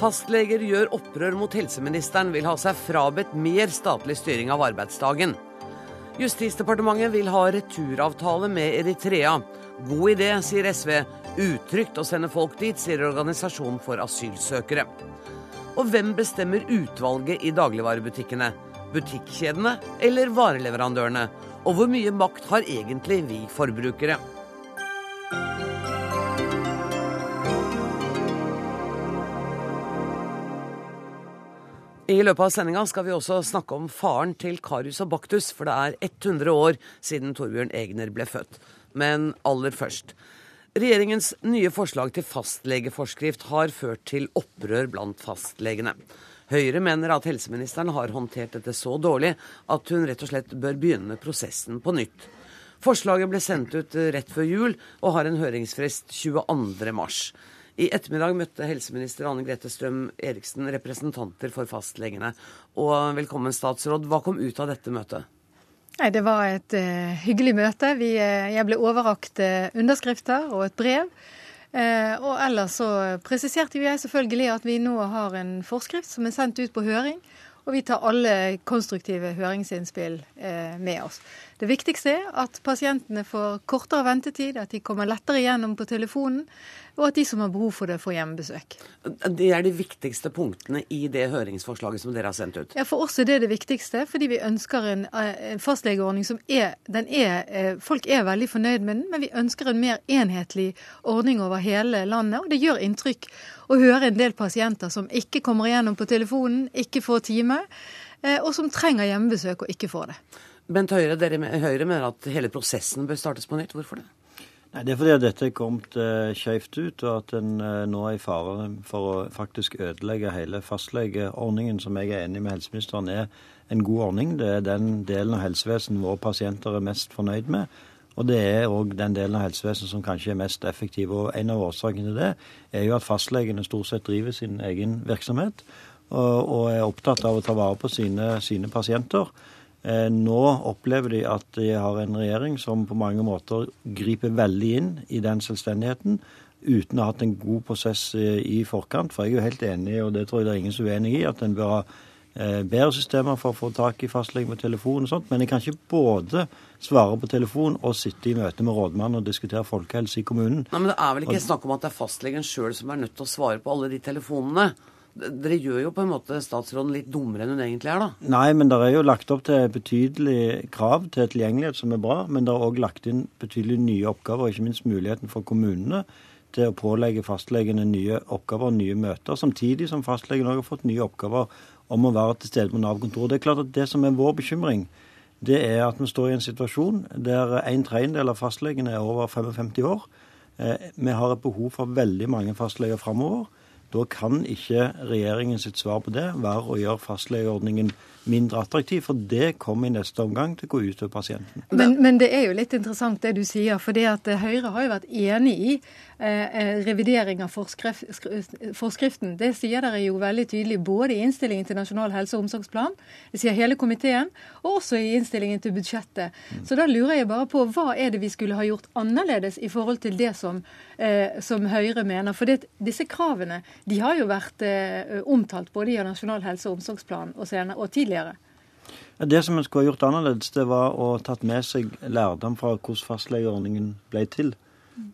Fastleger gjør opprør mot helseministeren, vil ha seg frabedt mer statlig styring av arbeidsdagen. Justisdepartementet vil ha returavtale med Eritrea. God idé, sier SV. Utrygt å sende folk dit, sier Organisasjonen for asylsøkere. Og hvem bestemmer utvalget i dagligvarebutikkene? Butikkjedene eller vareleverandørene? Og hvor mye makt har egentlig vi forbrukere? I løpet av sendinga skal vi også snakke om faren til Karius og Baktus, for det er 100 år siden Torbjørn Egner ble født. Men aller først. Regjeringens nye forslag til fastlegeforskrift har ført til opprør blant fastlegene. Høyre mener at helseministeren har håndtert dette så dårlig at hun rett og slett bør begynne prosessen på nytt. Forslaget ble sendt ut rett før jul og har en høringsfrist 22.3. I ettermiddag møtte helseminister Anne Grete Strøm Eriksen representanter for fastlegene. Og velkommen, statsråd. Hva kom ut av dette møtet? Nei, Det var et uh, hyggelig møte. Vi, uh, jeg ble overrakt uh, underskrifter og et brev. og ellers så presiserte jeg selvfølgelig at vi nå har en forskrift som er sendt ut på høring. Og vi tar alle konstruktive høringsinnspill med oss. Det viktigste er at pasientene får kortere ventetid, at de kommer lettere igjennom på telefonen og at de som har behov for det, får hjemmebesøk. Det er de viktigste punktene i det høringsforslaget som dere har sendt ut? Ja, For oss er det det viktigste, fordi vi ønsker en, eh, en fastlegeordning som er, er eh, Folk er veldig fornøyd med den, men vi ønsker en mer enhetlig ordning over hele landet. Og det gjør inntrykk å høre en del pasienter som ikke kommer igjennom på telefonen, ikke får time, eh, og som trenger hjemmebesøk og ikke får det. Bent Høyre, dere, Høyre mener at hele prosessen bør startes på nytt. Hvorfor det? Nei, Det er fordi at dette er kommet eh, skjevt ut, og at en eh, nå er i fare for å faktisk ødelegge hele fastlegeordningen, som jeg er enig med helseministeren er en god ordning. Det er den delen av helsevesenet våre pasienter er mest fornøyd med. Og det er òg den delen av helsevesenet som kanskje er mest effektiv. Og en av årsakene til det er jo at fastlegene stort sett driver sin egen virksomhet og, og er opptatt av å ta vare på sine, sine pasienter. Eh, nå opplever de at de har en regjering som på mange måter griper veldig inn i den selvstendigheten, uten å ha hatt en god prosess i forkant. For jeg er jo helt enig, og det tror jeg det er ingen som er uenig i, at en bør ha eh, bedre systemer for å få tak i fastlege med telefon og sånt. Men jeg kan ikke både svare på telefon og sitte i møte med rådmannen og diskutere folkehelse i kommunen. Nei, Men det er vel ikke snakk om at det er fastlegen sjøl som er nødt til å svare på alle de telefonene? Dere gjør jo på en måte statsråden litt dummere enn hun egentlig er, da? Nei, men det er jo lagt opp til betydelig krav til tilgjengelighet som er bra. Men det er òg lagt inn betydelig nye oppgaver, ikke minst muligheten for kommunene til å pålegge fastlegene nye oppgaver og nye møter. Samtidig som fastlegen òg har fått nye oppgaver om å være til stede på Nav-kontoret. Det er klart at det som er vår bekymring, det er at vi står i en situasjon der en tredjedel av fastlegene er over 55 år. Eh, vi har et behov for veldig mange fastleger framover. Da kan ikke regjeringens svar på det være å gjøre fastlegeordningen mindre attraktiv, for det kommer i neste omgang til å gå ut over pasienten. Men, men, det er jo litt interessant det du sier, for det at Høyre har jo vært enig i Eh, eh, revidering av forskriften. Det sier dere jo veldig tydelig både i innstillingen til Nasjonal helse- og omsorgsplan, det sier hele komiteen, og også i innstillingen til budsjettet. Mm. Så da lurer jeg bare på hva er det vi skulle ha gjort annerledes i forhold til det som, eh, som Høyre mener. For det, disse kravene de har jo vært eh, omtalt både i Nasjonal helse- og omsorgsplan og, senere, og tidligere. Det som en skulle ha gjort annerledes, det var å tatt med seg lærdom fra hvordan fastlegeordningen ble til.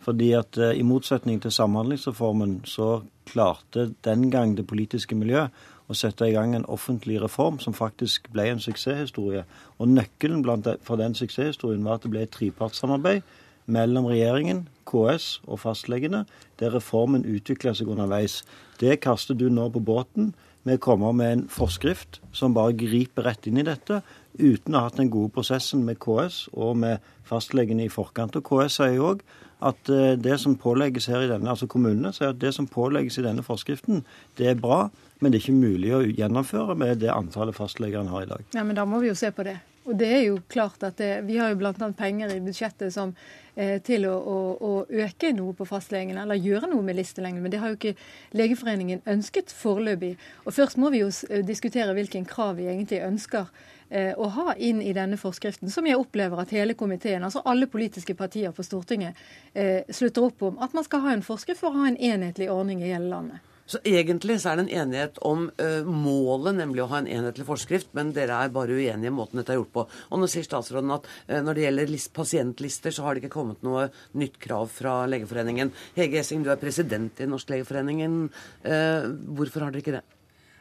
Fordi at eh, i motsetning til Samhandlingsreformen så klarte den gang det politiske miljøet å sette i gang en offentlig reform som faktisk ble en suksesshistorie. Og nøkkelen for den suksesshistorien var at det ble et trepartssamarbeid mellom regjeringen, KS og fastlegene, der reformen utvikla seg underveis. Det kaster du nå på båten. Vi kommer med en forskrift som bare griper rett inn i dette, uten å ha hatt den gode prosessen med KS og med fastlegene i forkant. Og KS sier òg at eh, det som pålegges her i denne, altså kommunene, sier at det som pålegges i denne forskriften, det er bra, men det er ikke mulig å gjennomføre med det antallet fastleger en har i dag. Ja, Men da må vi jo se på det. Og det er jo klart at det, Vi har jo bl.a. penger i budsjettet som, til å, å, å, øke noe på fastlegene, eller gjøre noe med listelengden. Men det har jo ikke Legeforeningen ønsket foreløpig. Og først må vi jo diskutere hvilken krav vi egentlig ønsker Eh, å ha inn i denne forskriften, som jeg opplever at hele komiteen, altså alle politiske partier på Stortinget, eh, slutter opp om. At man skal ha en forskrift for å ha en enhetlig ordning i hele landet. Så egentlig så er det en enighet om uh, målet, nemlig å ha en enhetlig forskrift, men dere er bare uenige i måten dette er gjort på. Og nå sier statsråden at uh, når det gjelder list, pasientlister, så har det ikke kommet noe nytt krav fra Legeforeningen. Hege Essing, du er president i Norsk Legeforeningen. Uh, hvorfor har dere ikke det?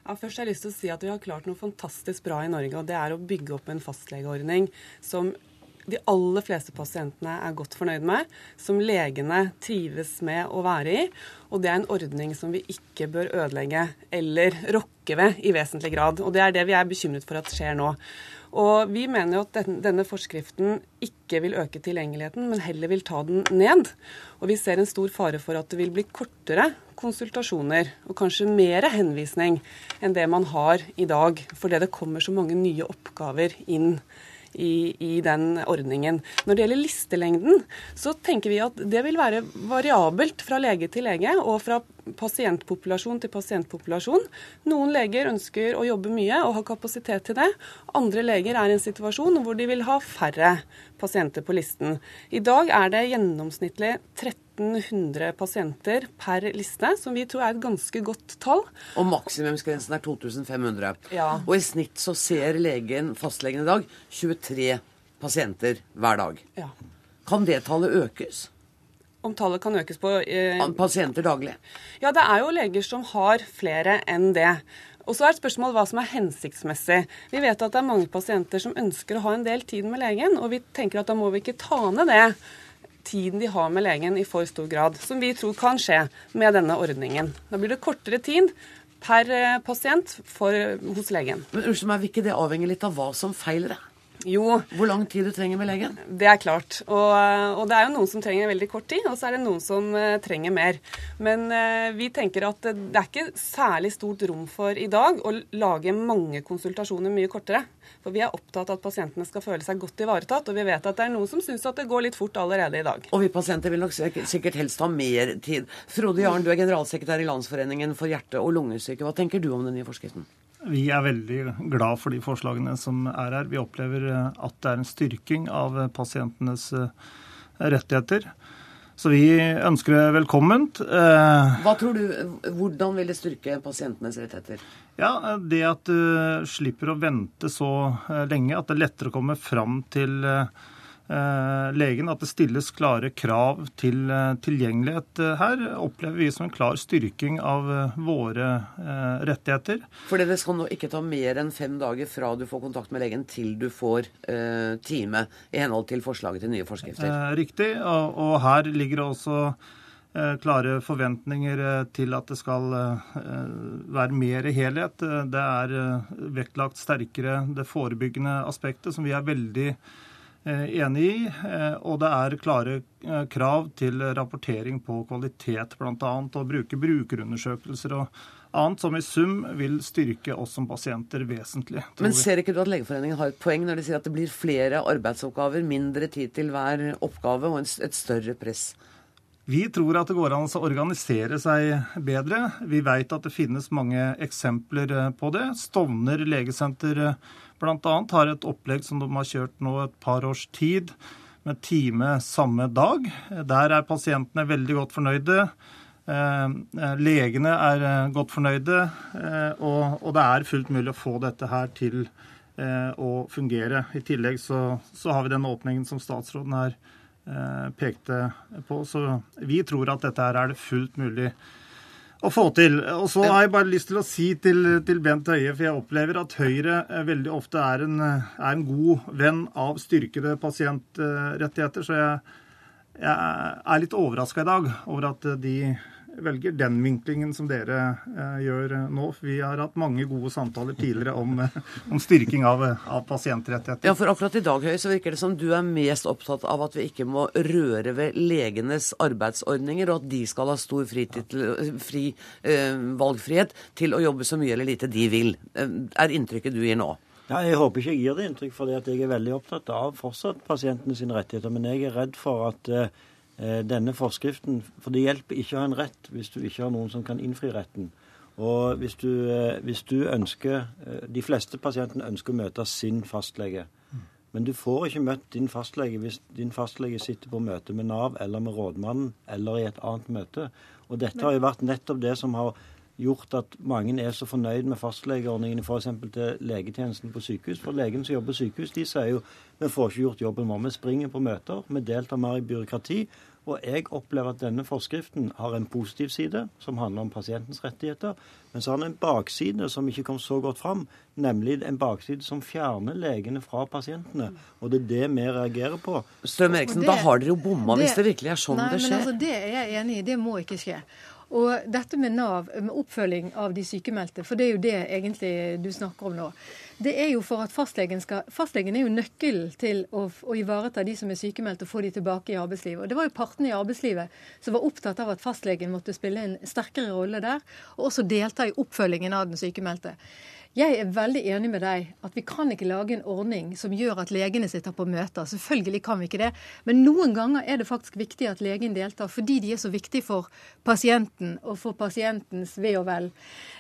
Ja, først har jeg lyst til å si at Vi har klart noe fantastisk bra i Norge. og Det er å bygge opp en fastlegeordning som de aller fleste pasientene er godt fornøyd med, som legene trives med å være i. Og det er en ordning som vi ikke bør ødelegge eller rokke ved i vesentlig grad. Og det er det vi er bekymret for at skjer nå. Og vi mener jo at denne forskriften ikke vil øke tilgjengeligheten, men heller vil ta den ned. Og vi ser en stor fare for at det vil bli kortere konsultasjoner og kanskje mer henvisning enn det man har i dag, fordi det kommer så mange nye oppgaver inn i, i, den ordningen. Når det gjelder listelengden, så tenker vi at det vil være variabelt fra lege til lege og fra pasientpopulasjon til pasientpopulasjon. Noen leger ønsker å jobbe mye og ha kapasitet til det. Andre leger er i en situasjon hvor de vil ha færre pasienter på listen. I dag er det gjennomsnittlig 1300 pasienter per liste, som vi tror er et ganske godt tall. Og maksimumsgrensen er 2500. Ja. Og i snitt så ser legen, fastlegen i dag, 23 pasienter hver dag. Ja. Kan det tallet økes? om tallet kan økes på eh, Pasienter daglig? Ja, det er jo leger som har flere enn det. Og så er et spørsmål hva som er hensiktsmessig. Vi vet at det er mange pasienter som ønsker å ha en del tid med legen, og vi tenker at da må vi ikke ta ned det tiden de har med legen i for stor grad, som vi tror kan skje med denne ordningen. Da blir det kortere tid per eh, pasient for, hos legen. Men unnskyld meg, Vil ikke det avhenge litt av hva som feiler deg? Jo. Hvor lang tid du trenger med legen? Det er klart. Og, og, det er jo noen som trenger veldig kort tid, og så er det noen som uh, trenger mer. Men uh, vi tenker at det er ikke særlig stort rom for i dag å lage mange konsultasjoner mye kortere. For vi er opptatt av at pasientene skal føle seg godt ivaretatt, og vi vet at det er noen som syns at det går litt fort allerede i dag. Og vi pasienter vil nok sikkert helst ha mer tid. Frode Jarn, du er generalsekretær i Landsforeningen for hjerte- og lungesyke. Hva tenker du om den nye forskriften? Vi er veldig glad for de forslagene som er her. Vi opplever eh, at det er en styrking av eh, pasientenes eh, rettigheter. Så vi ønsker det velkomment. Hva tror du, Hvordan vil det styrke pasientenes rettigheter? Ja, Det at du slipper å vente så lenge, at det er lettere å komme fram til legen at det stilles klare krav til eh, tilgjengelighet eh, her, opplever vi som en klar styrking av våre rettigheter. For det skal nå ikke ta mer enn fem dager fra du får kontakt med legen til du får eh, time, i henhold til forslaget til nye forskrifter? Eh, riktig, og, her ligger det også eh, klare forventninger til at det skal være mer helhet. Det er vektlagt sterkere det forebyggende aspektet, som vi er veldig Eh, enig i. Eh, og det er klare eh, krav til rapportering på kvalitet, bl.a. Å bruke brukerundersøkelser og annet som i sum vil styrke oss som pasienter vesentlig. Men ser ikke du at Legeforeningen har et poeng når de sier at det blir flere arbeidsoppgaver, mindre tid til hver oppgave og et større press? Vi tror at det går an å organisere seg bedre. Vi vet at det finnes mange eksempler på det. Stovner legesenter bl.a. har et opplegg som de har kjørt nå et par års tid, med time samme dag. Der er pasientene veldig godt fornøyde. Eh, eh, legene er eh, godt fornøyde, og det er fullt mulig å få dette her til å fungere. I tillegg så, så har vi den åpningen som statsråden her pekte på. Så vi tror at dette her er det fullt mulig å få til. Og så har jeg bare lyst til å si til, til Bent Høie, for jeg opplever at Høyre veldig ofte er en, er en god venn av styrkede pasientrettigheter. Så jeg, jeg er litt overraska i dag over at de velger den vinklingen som dere eh, gjør nå. Vi har hatt mange gode samtaler tidligere om, eh, om styrking av, av, pasientrettigheter. Ja, for akkurat i dag Høy, så virker det som du er mest opptatt av at vi ikke må røre ved legenes arbeidsordninger, og at de skal ha stor til, fri eh, valgfrihet til å jobbe så mye eller lite de vil. Eh, er inntrykket du gir nå? Ja, Jeg håper ikke jeg gir det inntrykk, for jeg er veldig opptatt av fortsatt pasientene sine rettigheter. Men jeg er redd for at eh, Eh, denne forskriften. For det hjelper ikke å ha en rett hvis du ikke har noen som kan innfri retten. Og hvis du, eh, hvis du ønsker eh, De fleste pasientene ønsker å møte sin fastlege. Men du får ikke møtt din fastlege hvis din fastlege sitter på møte med Nav eller med rådmannen eller i et annet møte. Og dette har jo vært nettopp det som har gjort at mange er så fornøyd med fastlegeordningen f.eks. til legetjenesten på sykehus. For legene som jobber på sykehus, de sier jo vi får ikke gjort jobben vår. Vi springer på møter, vi deltar mer i byråkrati. Og jeg opplever at denne forskriften har en positiv side, som handler om pasientens rettigheter. Men så har den en bakside som ikke kom så godt fram, nemlig en bakside som fjerner legene fra pasientene. Og det er det vi reagerer på. Strøm Eriksen, da har dere jo bomma hvis det virkelig er sånn nei, det skjer. Nei, Men altså, det er jeg enig i. Det må ikke skje. Og dette med Nav, med oppfølging av de sykemeldte, for det er jo det egentlig du snakker om nå. Det er jo for at fastlegen skal Fastlegen er jo nøkkelen til å, å ivareta de som er sykemeldte og få de tilbake i arbeidslivet. Og Det var jo partene i arbeidslivet som var opptatt av at fastlegen måtte spille en sterkere rolle der, og også delta i oppfølgingen av den sykemeldte. Jeg er veldig enig med deg at vi kan ikke lage en ordning som gjør at legene sitter på møter. Selvfølgelig kan vi ikke det. Men noen ganger er det faktisk viktig at legen deltar, fordi de er så viktige for pasienten og for pasientens ve og vel.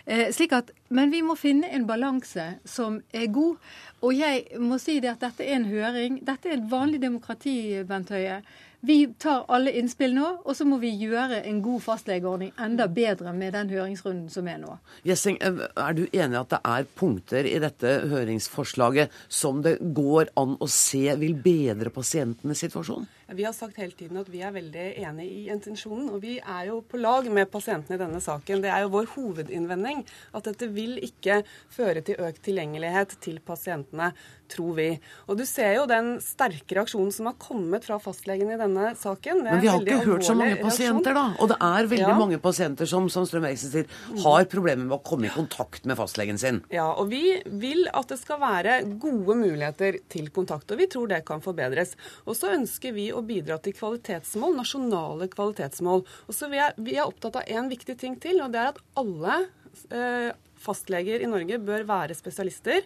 Eh, slik at, men vi må finne en balanse som er god. Og jeg må si det at dette er en høring. Dette er et vanlig demokrati, Bent Høie. Vi tar alle innspill nå, og så må vi gjøre en god fastlegeordning enda bedre med den høringsrunden som er nå. Jessing, eh, er du enig i at det er punkter i dette høringsforslaget som det går an å se vil bedre pasientenes situasjon? Vi har sagt hele tiden at vi er veldig enig i intensjonen, og vi er jo på lag med pasientene i denne saken. Det er jo vår hovedinnvending at dette vil ikke føre til økt tilgjengelighet til pasientene, tror vi. Og du ser jo den sterke reaksjonen som har kommet fra fastlegen i denne saken. Men vi har ikke hørt så mange pasienter, da. Og det er veldig ja. mange pasienter som, som Strøm Eriksen sier, har problemer med å komme i kontakt med fastlegen sin. Ja, og vi vil at det skal være gode muligheter til kontakt, og vi tror det kan forbedres. Og så ønsker vi å bidra til kvalitetsmål, nasjonale kvalitetsmål. Og så vi er, vi er opptatt av en viktig ting til, og det er at alle eh, fastleger i Norge bør være spesialister,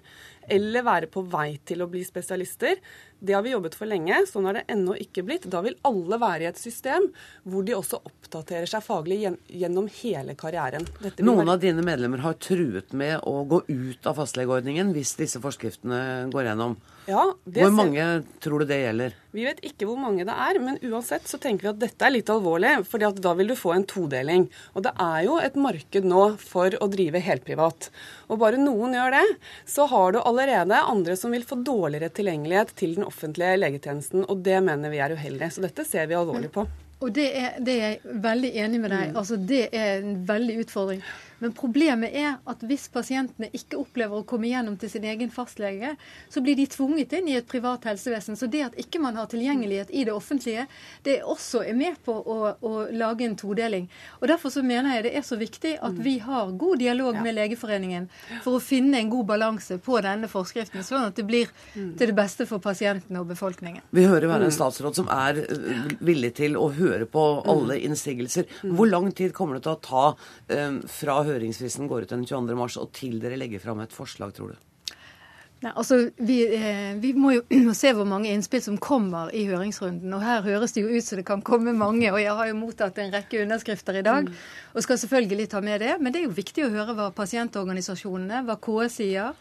eller være på vei til å bli spesialister. Det har vi jobbet for lenge, sånn har det ennå ikke blitt. Da vil alle være i et system hvor de også oppdaterer seg faglig gjennom hele karrieren. Noen være... av dine medlemmer har truet med å gå ut av fastlegeordningen hvis disse forskriftene går gjennom. Ja, hvor mange tror du det gjelder? Vi vet ikke hvor mange det er, men uansett så tenker vi at dette er litt alvorlig. for da vil du få en todeling. Og det er jo et marked nå for å drive helprivat. Og bare noen gjør det, så har du allerede andre som vil få dårligere tilgjengelighet til den offentlige legetjenesten. Og det mener vi er uheldig. Så dette ser vi alvorlig på. Og det er, det er jeg veldig enig med deg. Mm. Altså, det er en veldig utfordring. Men problemet er at hvis pasientene ikke opplever å komme gjennom til sin egen fastlege, så blir de tvunget inn i et privat helsevesen. Så det at ikke man har tilgjengelighet i det offentlige, det også er med på å, å lage en todeling. Og Derfor så mener jeg det er så viktig at vi har god dialog med Legeforeningen for å finne en god balanse på denne forskriften, sånn at det blir til det beste for pasientene og befolkningen. Vi hører være en statsråd som er eh, villig til å høre på alle innsigelser. Hvor lang tid kommer det til å ta um, fra høringsfristen går ut den 22. mars, og til dere legger fram et forslag, tror du? Nei, altså, vi, eh, vi, må jo se hvor mange innspill som kommer i høringsrunden. og Her høres det jo ut som det kan komme mange. og Jeg har jo mottatt en rekke underskrifter i dag mm. og skal selvfølgelig ta med det. Men det er jo viktig å høre hva pasientorganisasjonene, hva KS sier.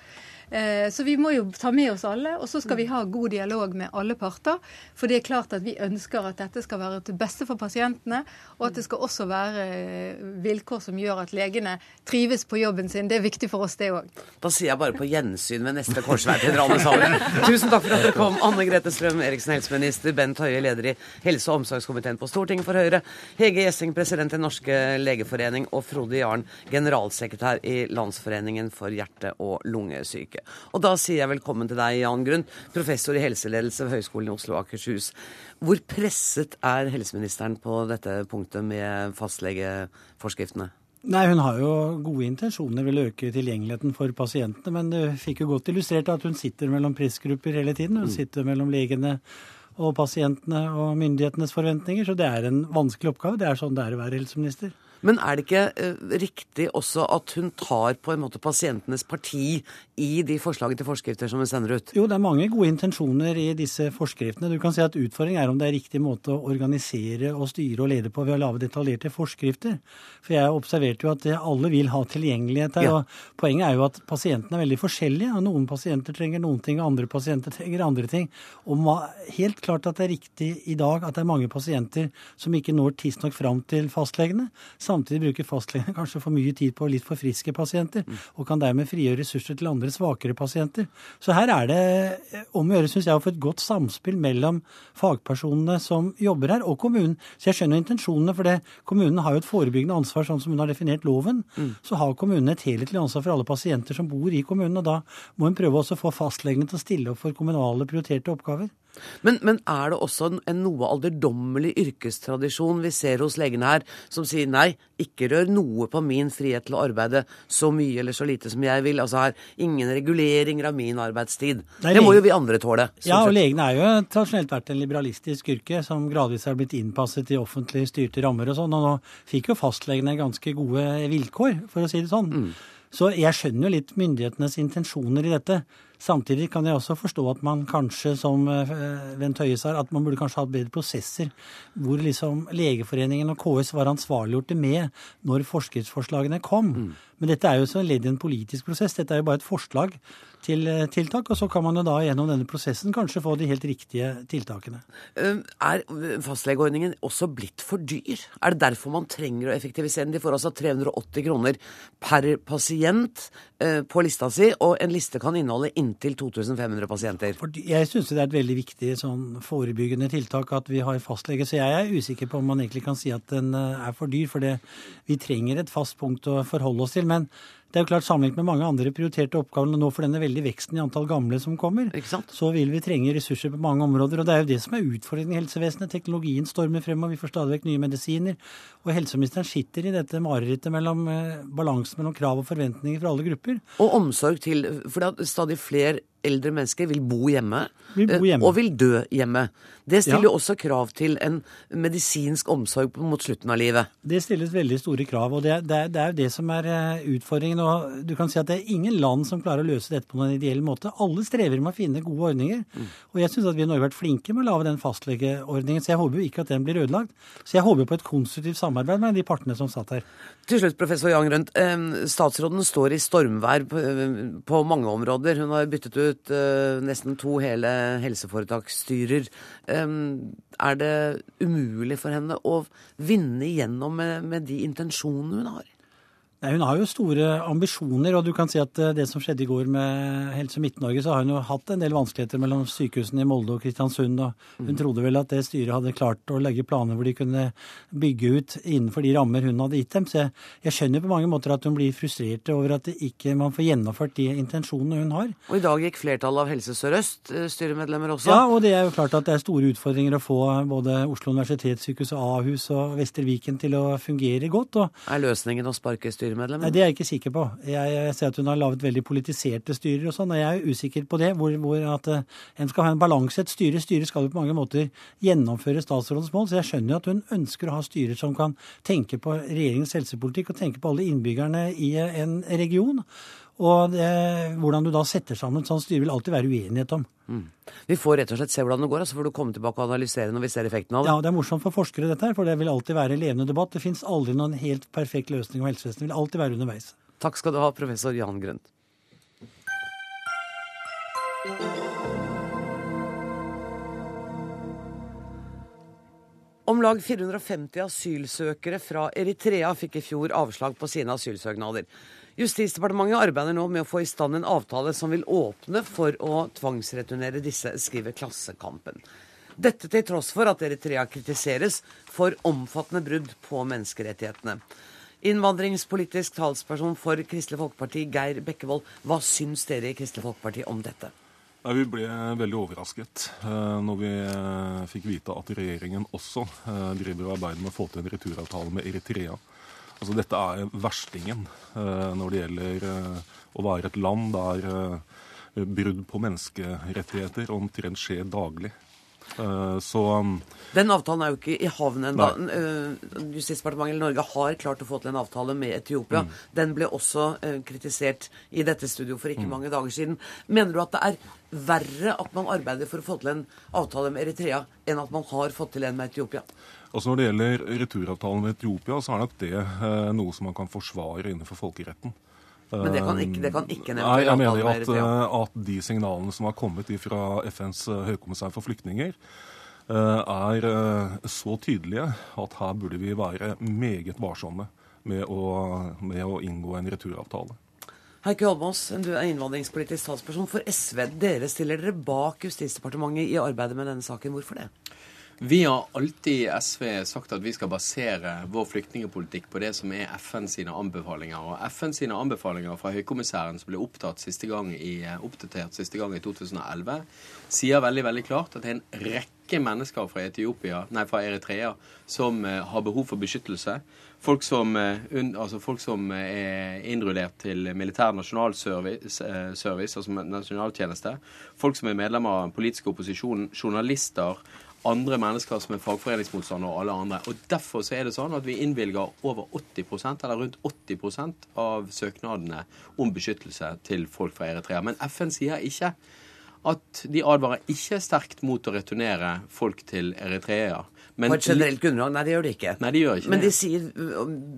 Eh, så vi må jo ta med oss alle, og så skal vi ha god dialog med alle parter. For det er klart at vi ønsker at dette skal være til beste for pasientene, og at det skal også være eh, vilkår som gjør at legene trives på jobben sin. Det er viktig for oss, det òg. Da sier jeg bare på gjensyn ved neste korsvei til Drammenshallen. alle. Tusen takk for at dere kom. Anne Grete Strøm Eriksen, helseminister. Bent Høie, leder i helse- og omsorgskomiteen på Stortinget for Høyre. Hege Gjessing, president i Norske legeforening. Og Frode Jarn, generalsekretær i Landsforeningen for hjerte- og lungesyke uke. Og da sier jeg velkommen til deg, Jan Grunn, professor i helseledelse ved Høgskolen i Oslo og Akershus. Hvor presset er helseministeren på dette punktet med fastlegeforskriftene? Nei, Hun har jo gode intensjoner, vil øke tilgjengeligheten for pasientene. Men det fikk jo godt illustrert at hun sitter mellom prisgrupper hele tiden. Hun mm. sitter mellom legene og pasientene og myndighetenes forventninger. Så det er en vanskelig oppgave. Det er sånn det er å være helseminister. Men er det ikke eh, riktig også at hun tar på en måte pasientenes parti i de forslagene til forskrifter som hun sender ut? Jo, det er mange gode intensjoner i disse forskriftene. Du kan si at Utfordringen er om det er riktig måte å organisere og styre og lede på ved å lage detaljerte forskrifter. For jeg observerte jo at alle vil ha tilgjengelighet her. Ja. og Poenget er jo at pasientene er veldig forskjellige. og Noen pasienter trenger noen ting, og andre pasienter trenger andre ting. Og helt klart at det er riktig i dag at det er mange pasienter som ikke når tidsnok fram til fastlegene Samtidig bruker fastlegene kanskje for mye tid på litt for friske pasienter, og kan dermed frigjøre ressurser til andre svakere pasienter. Så her er det om å gjøre, syns jeg, å få et godt samspill mellom fagpersonene som jobber her, og kommunen. Så jeg skjønner intensjonene, for det, kommunen har jo et forebyggende ansvar, sånn som hun har definert loven. Mm. Så har kommunen et helhetlig ansvar for alle pasienter som bor i kommunen, og da må hun prøve også å få fastlegene til å stille opp for kommunale prioriterte oppgaver. Men, men, er det også en, en, noe alderdommelig yrkestradisjon vi ser hos legene her, som sier nei, ikke rør noe på min frihet til å arbeide så mye eller så lite som jeg vil. Altså her, ingen reguleringer av min arbeidstid. Det, det må jo vi andre tåle. Ja, og legene er jo tradisjonelt vært en liberalistisk yrke som gradvis har blitt innpasset i offentlig styrte rammer og sånn. Og nå fikk jo fastlegene ganske gode vilkår, for å si det sånn. Mm. Så jeg skjønner jo litt myndighetenes intensjoner i dette. Samtidig kan jeg også forstå at man kanskje, som Bent eh, Høie sa, at man burde kanskje hatt bedre prosesser hvor liksom Legeforeningen og KS var ansvarliggjorte med når forskriftsforslagene kom. Mm. Men dette er jo så ledd i en politisk prosess. Dette er jo bare et forslag til eh, tiltak. Og så kan man jo da gjennom denne prosessen kanskje få de helt riktige tiltakene. Eh, er fastlegeordningen også blitt for dyr? Er det derfor man trenger å effektivisere den? De får altså 380 kroner per pasient eh, på lista si, og en liste kan inneholde inntil 2500 pasienter. Jeg syns det er et veldig viktig sånn forebyggende tiltak at vi har fastlege. Så jeg er usikker på om man egentlig kan si at den er for dyr. For det, vi trenger et fast punkt å forholde oss til. Men det er jo klart Sammenlignet med mange andre prioriterte oppgaver, nå for denne veldig veksten i antall gamle som kommer, så vil vi trenge ressurser på mange områder. og Det er jo det som er utfordringen i helsevesenet. Teknologien stormer frem, og vi får stadig vekk nye medisiner. Og helseministeren sitter i dette marerittet mellom eh, balansen mellom krav og forventninger fra alle grupper. Og omsorg til For det er stadig flere eldre mennesker vil bo hjemme, vil bo hjemme. og vil dø hjemme. Det stiller jo ja. også krav til en medisinsk omsorg mot slutten av livet. Det stilles veldig store krav, og det, det, det er jo det som er eh, utfordringen. og Du kan si at det er ingen land som klarer å løse dette på noen ideell måte. Alle strever med å finne gode ordninger. Mm. Og jeg syns at vi i Norge har vært flinke med å lage den fastlegeordningen, så jeg håper jo ikke at den blir ødelagt. Så jeg håper på et konstruktivt samarbeid med de partene som satt her. Til slutt, professor Jan Grønt. Statsråden står i stormvær på mange områder. Hun har byttet ut ut uh, nesten to hele helseforetaksstyrer. Um, er det umulig for henne å vinne igjennom med, med de intensjonene hun har? Nei, Hun har jo store ambisjoner, og du kan si at eh, det som skjedde i går med Helse Midt-Norge, så har hun jo hatt en del vanskeligheter mellom sykehusene i Molde og Kristiansund. og Hun mm. trodde vel at det styret hadde klart å legge planer hvor de kunne bygge ut innenfor de rammer hun hadde gitt dem. Så jeg, jeg skjønner på mange måter at hun blir frustrert over at ikke man får gjennomført de intensjonene hun har. Og i dag gikk flertallet av Helse Sør-Øst eh, styremedlemmer også? Ja, og det er jo klart at det er store utfordringer å få både Oslo universitetssykehus og Ahus og Vestre Viken til å fungere godt. Er løsningen å sparke styret? Styremedlem? Nei, Det er jeg ikke sikker på. Jeg, jeg ser at hun har laget veldig politiserte styrer og sånn, og jeg er usikker på det. Hvor, hvor at uh, en skal ha en balanse. Et styre, styre skal jo på mange måter gjennomføre statsrådens mål. Så jeg skjønner jo at hun ønsker å ha styrer som kan tenke på regjeringens helsepolitikk og tenke på alle innbyggerne i en region. Og det, hvordan du da setter sammen et sånt styre, vil alltid være uenighet om. Mm. Vi får rett og slett se hvordan det går, så får du komme tilbake og analysere når vi ser effekten av det. Ja, det er morsomt for forskere dette her, for det vil alltid være en levende debatt. Det fins aldri noen helt perfekt løsning, om helsevesenet vil alltid være underveis. Takk skal du ha, professor Jan Grønt. Om lag 450 asylsøkere fra Eritrea fikk i fjor avslag på sine asylsøknader. Justisdepartementet arbeider nå med å få i stand en avtale som vil åpne for å tvangsreturnere disse, skriver Klassekampen. Dette til tross for at Eritrea kritiseres for omfattende brudd på menneskerettighetene. Innvandringspolitisk talsperson for Kristelig Folkeparti, Geir Bekkevold, hva syns dere i Kristelig Folkeparti om dette? Vi ble veldig overrasket eh, når vi eh, fikk vite at regjeringen også eh, driver og arbeider med å få til en returavtale med Eritrea. Altså, dette er verstingen uh, når det gjelder uh, å være et land der uh, brudd på menneskerettigheter omtrent skjer daglig. Så um, Den avtalen er jo ikke i havn ennå. Justisdepartementet i Norge har klart å få til en avtale med Etiopia. Mm. Den ble også kritisert i dette studio for ikke mm. mange dager siden. Mener du at det er verre at man arbeider for å få til en avtale med Eritrea, enn at man har fått til en med Etiopia? Altså Når det gjelder returavtalen med Etiopia, så er nok det eh, noe som man kan forsvare innenfor folkeretten. Men det kan ikke, det kan ikke Nei, jeg mener at, eh, at, de signalene som har kommet fra FNs eh, høykommissær for flyktninger, er så tydelige at her burde vi være meget varsomme. med å, med å inngå en returavtale. Heikki Holmås, du er innvandringspolitisk talsperson for SV. Dere stiller dere bak Justisdepartementet i arbeidet med denne saken. Hvorfor det? Vi har alltid i SV sagt at vi skal basere vår flyktningepolitikk på det som er FN sine anbefalinger. Og FN sine anbefalinger fra høykommissæren som ble siste i, oppdatert siste gang i 2011, sier veldig veldig klart at det er en rekke mennesker fra, Etiopia, nei, fra Eritrea som uh, har behov for beskyttelse. Folk som, uh, altså folk som er innrullert til militær nasjonalservice, altså nasjonaltjeneste. Folk som er medlemmer av den politiske opposisjonen, journalister andre mennesker som er fagforeningsmotstandere og alle andre. Og Derfor så er det sånn at vi innvilger over 80% eller rundt 80% av søknadene om beskyttelse til folk fra Eritrea. Men FN sier ikke at de advarer ikke sterkt mot å returnere folk til Eritrea. Men, på et generelt grunnlag? Nei, det gjør de ikke. Nei, de gjør ikke Men de, sier,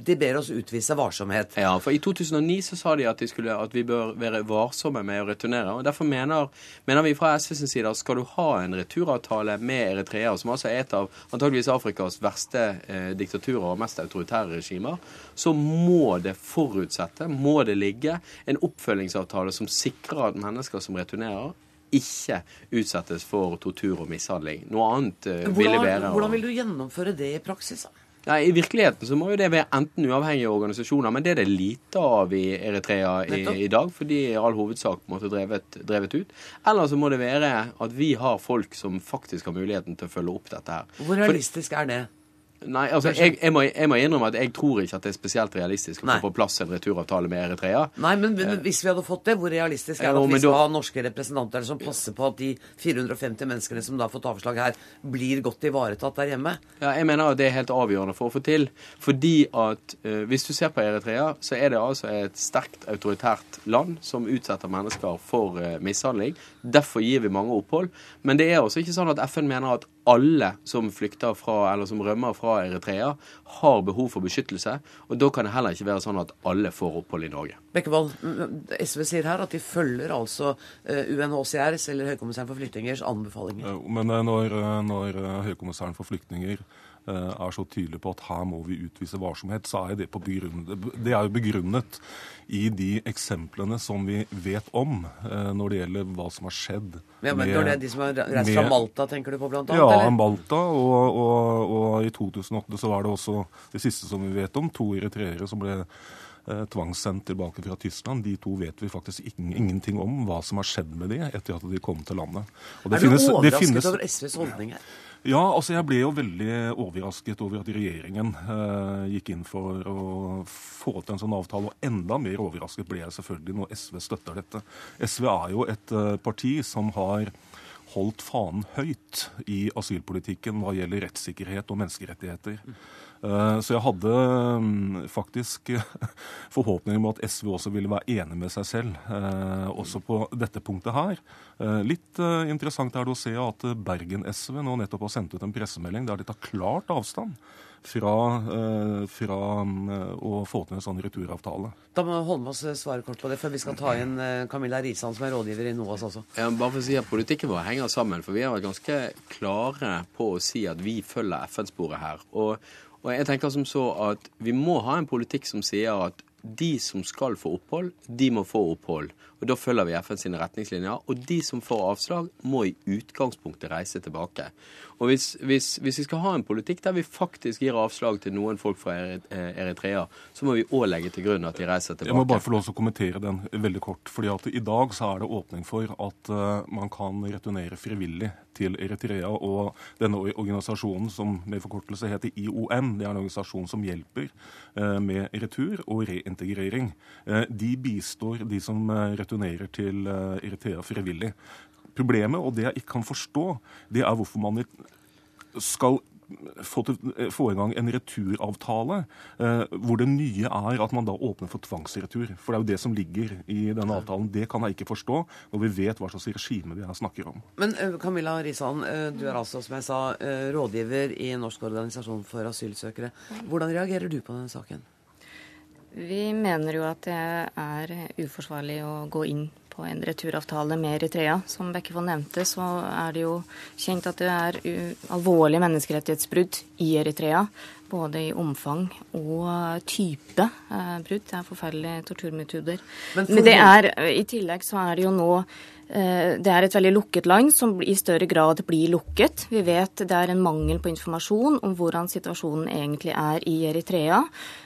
de ber oss utvise varsomhet. Ja, for i 2009 så sa de at, de skulle, at vi bør være varsomme med å returnere. og Derfor mener, mener vi fra SVs side at skal du ha en returavtale med Eritrea, som altså er et av antageligvis Afrikas verste eh, diktaturer og mest autoritære regimer, så må det forutsette, må det ligge, en oppfølgingsavtale som sikrer at mennesker som returnerer, ikke utsettes for tortur og mishandling. Noe annet uh, ville være Hvordan vil du gjennomføre det i praksis? da? Nei, I virkeligheten så må jo det være enten uavhengige organisasjoner, men det er det lite av i Eritrea i, i dag, for de er i all hovedsak måtte drevet, drevet, ut. Eller så må det være at vi har folk som faktisk har muligheten til å følge opp dette her. Hvor realistisk er det? Nei, altså, jeg, jeg, må, jeg, må, innrømme at jeg tror ikke at det er spesielt realistisk å få på plass en returavtale med Eritrea. Nei, men, men, hvis vi hadde fått det, hvor realistisk er det at vi skal ha norske representanter som passer på at de 450 menneskene som da har fått avslag her, blir godt ivaretatt der hjemme? Ja, jeg mener at det er helt avgjørende for å få til. Fordi at uh, hvis du ser på Eritrea, så er det altså et sterkt autoritært land som utsetter mennesker for uh, mishandling. Derfor gir vi mange opphold. Men det er også ikke sånn at FN mener at alle som flykter fra, eller som rømmer fra Eritrea, har behov for beskyttelse. Og da kan det heller ikke være sånn at alle får opphold i Norge. Bekkevold, SV sier her at de følger altså eh, UNHCRs eller Høykommissæren for flyktningers anbefalinger. Men eh, når, eh, når Høykommissæren for flyktninger er så tydelig på at her må vi utvise varsomhet, så er det, det er jo begrunnet i de eksemplene som vi vet om når det gjelder hva som har skjedd. Ja, men med, det er De som har reist fra Malta, tenker du på blant annet? Ja, eller? Malta. Og, og, og, i 2008 så var det også det siste som vi vet om, to eritreere som ble eh, tvangssendt tilbake fra Tyskland. De to vet vi faktisk ingen, ingenting om hva som har skjedd med de etter at de kom til landet. er du finnes, overrasket finnes, over SVs holdning her? Ja, altså jeg ble jo veldig overrasket over at regjeringen eh, gikk inn for å få til en sånn avtale. Og enda mer overrasket ble jeg selvfølgelig når SV støtter dette. SV er jo et eh, parti som har holdt fanen høyt i asylpolitikken hva gjelder rettssikkerhet og menneskerettigheter. Eh, så jeg hadde mm, faktisk forhåpninger om at SV også ville være enig med seg selv, eh, også på dette punktet her. Eh, litt interessant er det å se at Bergen SV nå nettopp har sendt ut en pressemelding der de tar klart avstand fra, fra å få til en sånn returavtale. Da må Holmås svare kort på det, før vi skal ta inn Camilla Risan, som er rådgiver i NOAS også. Ja, bare for å si at Politikken vår henger sammen, for vi har vært ganske klare på å si at vi følger FN-sporet her. Og og jeg tenker som så at Vi må ha en politikk som sier at de som skal få opphold, de må få opphold. Og Da følger vi FN sine retningslinjer. Og de som får avslag, må i utgangspunktet reise tilbake. Og hvis, hvis, hvis, vi skal ha en politikk der vi faktisk gir avslag til noen folk fra eh, Eritrea, så må vi òg legge til grunn at de reiser tilbake. Jeg må bare få lov til å kommentere den veldig kort. fordi at I dag så er det åpning for at uh, man kan returnere frivillig til Eritrea. Og denne organisasjonen som med forkortelse heter IOM, det er en organisasjon som hjelper uh, med retur og reintegrering. De bistår de som returnerer til Eritrea frivillig. Problemet, og det jeg ikke kan forstå, det er hvorfor man skal få, i gang en returavtale eh, hvor det nye er at man da åpner for tvangsretur. For det er jo det som ligger i denne avtalen. Det kan jeg ikke forstå når vi vet hva slags regime vi her snakker om. Men Camilla Risan, du er altså, som jeg sa, rådgiver i Norsk organisasjon for asylsøkere. Hvordan reagerer du på denne saken? Vi mener jo at det er uforsvarlig å gå inn på en returavtale med Eritrea. Som Bekkevold nevnte, så er det jo kjent at det er alvorlige menneskerettighetsbrudd i Eritrea. Både i omfang og type eh, brudd. Det er forferdelige torturmetoder. Men, for... Men det er, i tillegg så er det jo nå Eh, det er et veldig lukket land som i større grad blir lukket. Vi vet det er en mangel på informasjon om hvordan situasjonen egentlig er i Eritrea.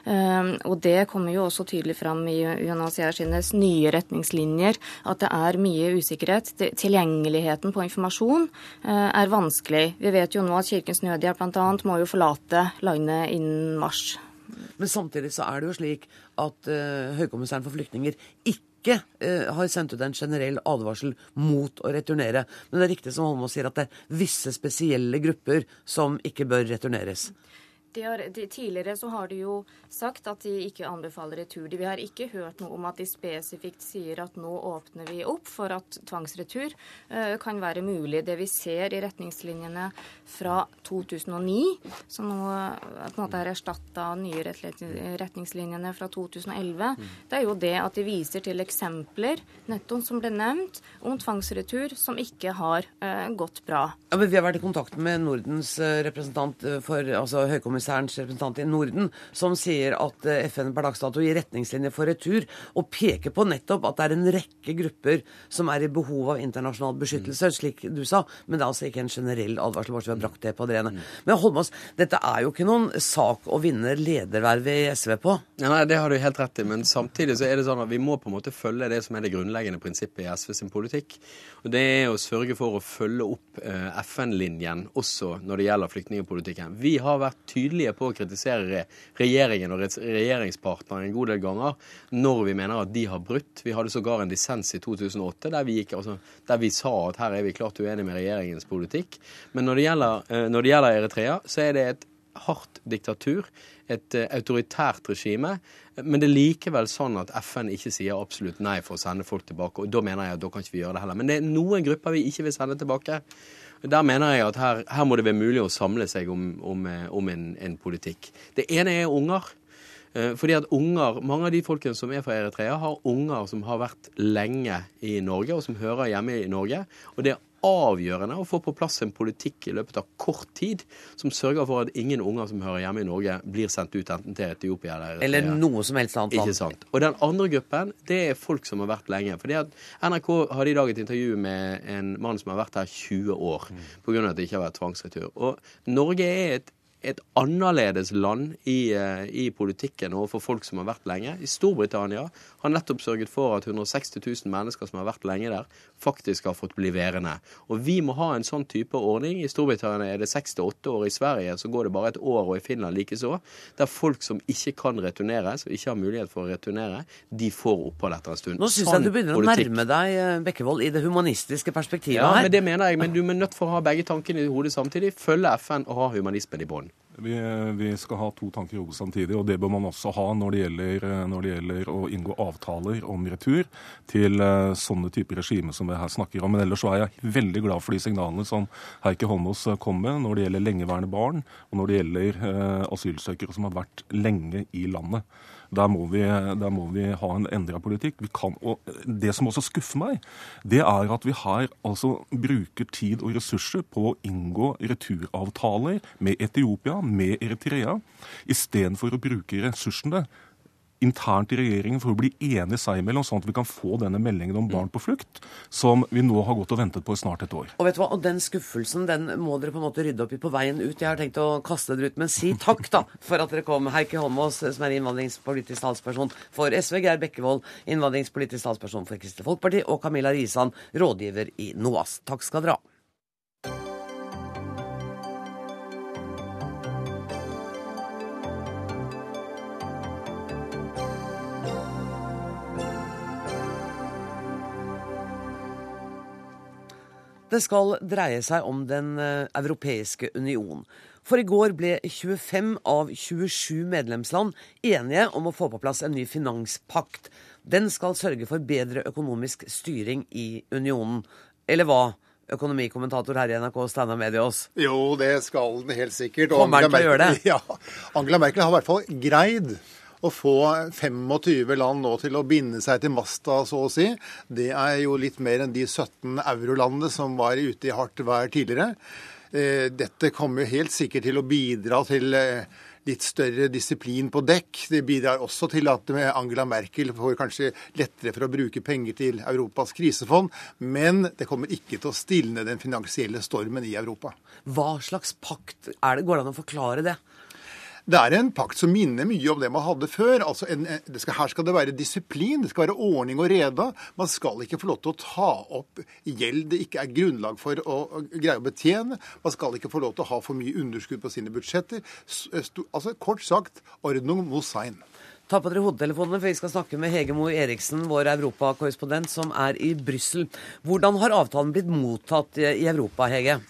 Eh, og det kommer jo også tydelig fram i UNHCR sine nye retningslinjer, at det er mye usikkerhet. Tilgjengeligheten på informasjon eh, er vanskelig. Vi vet jo nå at Kirkens Nødhjelp bl.a. må jo forlate landet innen mars. Men samtidig så er det jo slik at uh, Høykommissæren for flyktninger ikke ikke eh, har sendt ut en generell advarsel mot å returnere. Men det er riktig som Holmås sier, at det er visse spesielle grupper som ikke bør returneres. De har, de, tidligere så har de jo sagt at de ikke anbefaler retur. Vi har ikke hørt noe om at de spesifikt sier at nå åpner vi opp for at tvangsretur uh, kan være mulig. Det vi ser i retningslinjene fra 2009, som nå uh, på en måte er erstatta av nye retningslinjene fra 2011, det er jo det at de viser til eksempler, nettopp som ble nevnt, om tvangsretur som ikke har uh, gått bra. Ja, men Vi har vært i kontakt med Nordens representant for altså høykommissær høykommissærens representant i Norden, som sier at eh, FN per dags dato gir retningslinjer for retur, og peker på nettopp at det er en rekke grupper som er i behov av internasjonal beskyttelse, slik du sa. Men det er altså ikke en generell advarsel, bare så vi har brakt det på det rene. Men Holmås, dette er jo ikke noen sak å vinne ledervervet i SV på? Ja, nei, det har du helt rett i, men samtidig så er det sånn at vi må på en måte følge det som er det grunnleggende prinsippet i SV sin politikk. Og Det er å sørge for å følge opp eh, FN-linjen også når det gjelder flyktningpolitikken. Vi har vært tydelige tydelige på å kritisere regjeringen og regjeringspartneren en god del ganger når vi mener at de har brutt. Vi hadde sågar en dissens i 2008 der vi, gikk, altså, der vi sa at her er vi klart uenige med regjeringens politikk. Men når det gjelder, eh, når det gjelder Eritrea, så er det et hardt diktatur, et uh, autoritært regime. Men det er likevel sånn at FN ikke sier absolutt nei for å sende folk tilbake. Og da mener jeg at da kan ikke vi gjøre det heller. Men det er noen grupper vi ikke vil sende tilbake. Der mener jeg at her, her må det være mulig å samle seg om, om, eh, om en, en, politikk. Det ene er unger. Eh, fordi at unger, Mange av de folkene som er fra Eritrea, har unger som har vært lenge i Norge, og som hører hjemme i Norge. Og det er avgjørende å få på plass en politikk i løpet av kort tid som sørger for at ingen unger som hører hjemme i Norge, blir sendt ut enten til Etiopia eller Eritrea. Eller noe som helst annet land. Ikke sant. Og den andre gruppen, det er folk som har vært lenge. Fordi at NRK hadde i dag et intervju med en mann som har vært her 20 år mm. pga. at det ikke har vært tvangsretur. Og Norge er et et annerledes land i, eh, i, politikken overfor folk som har vært lenge. I Storbritannia har nettopp sørget for at 160 000 mennesker som har vært lenge der, faktisk har fått bli værende. Og vi må ha en sånn type ordning. I Storbritannia er det seks til åtte år. I Sverige så går det bare et år, og i Finland likeså. Der folk som ikke kan returneres, og ikke har mulighet for å returnere, de får opphold etter en stund. Nå syns sånn jeg du begynner å nærme deg eh, Bekkevold i det humanistiske perspektivet ja, her. Ja, men det mener jeg. Men du er nødt for å ha begge tankene i hodet samtidig. Følge FN og ha humanismen i bånn. Vi, vi, skal ha to tanker i hodet samtidig, og det bør man også ha når det, gjelder, når det gjelder å inngå avtaler om retur til uh, sånne typer regime som vi her snakker om. Men ellers så er jeg veldig glad for de signalene som Heikki Holmås eh, kom med når det gjelder lengeværende barn, og når det gjelder uh, asylsøkere som har vært lenge i landet. Der må vi, der må vi ha en endra politikk. Kan, det som også skuffer meg, det er at vi her altså bruker tid og ressurser på å inngå returavtaler med Etiopia, med Eritrea, istedenfor å bruke ressursene internt i regjeringen for å bli enige seg imellom, sånn at vi kan få denne meldingen om barn på flukt, som vi nå har gått og ventet på i snart et år. Og vet du hva, og den skuffelsen den må dere på en måte rydde opp i på veien ut. Jeg har tenkt å kaste dere ut, men si takk da for at dere kom. Heikki Holmås, som er innvandringspolitisk talsperson for SV, Geir Bekkevold, innvandringspolitisk talsperson for Kristelig Folkeparti, og Camilla Risan, rådgiver i NOAS. Takk skal dere ha. Det skal dreie seg om Den eh, europeiske union. For i går ble 25 av 27 medlemsland enige om å få på plass en ny finanspakt. Den skal sørge for bedre økonomisk styring i unionen. Eller hva? Økonomikommentator her i NRK, Steinar Mediås. Jo, det skal den helt sikkert. Kommer den til å gjøre det? Ja. Angela Merkel har i hvert fall greid Å få 25 land nå til å binde seg til masta, så å si, det er jo litt mer enn de 17 eurolandene som var ute i hardt vær tidligere. Eh, dette kommer jo helt sikkert til å bidra til eh, litt større disiplin på dekk. Det bidrar også til at Angela Merkel får kanskje lettere for å bruke penger til Europas krisefond. Men det kommer ikke til å stilne den finansielle stormen i Europa. Hva slags pakt er det? Går det an å forklare det? Det er en pakt som minner mye om det man hadde før. Altså en, skal, her skal det være disiplin, det skal være ordning og reda. Man skal ikke få lov til å ta opp gjeld det ikke er grunnlag for å greie å betjene. Man skal ikke få lov til å ha for mye underskudd på sine budsjetter. Altså Kort sagt ordnung mot sein. Ta på dere hodetelefonene, for vi skal snakke med Hege Moe Eriksen, vår europakorrespondent, som er i Brussel. Hvordan har avtalen blitt mottatt i Europa, Hege?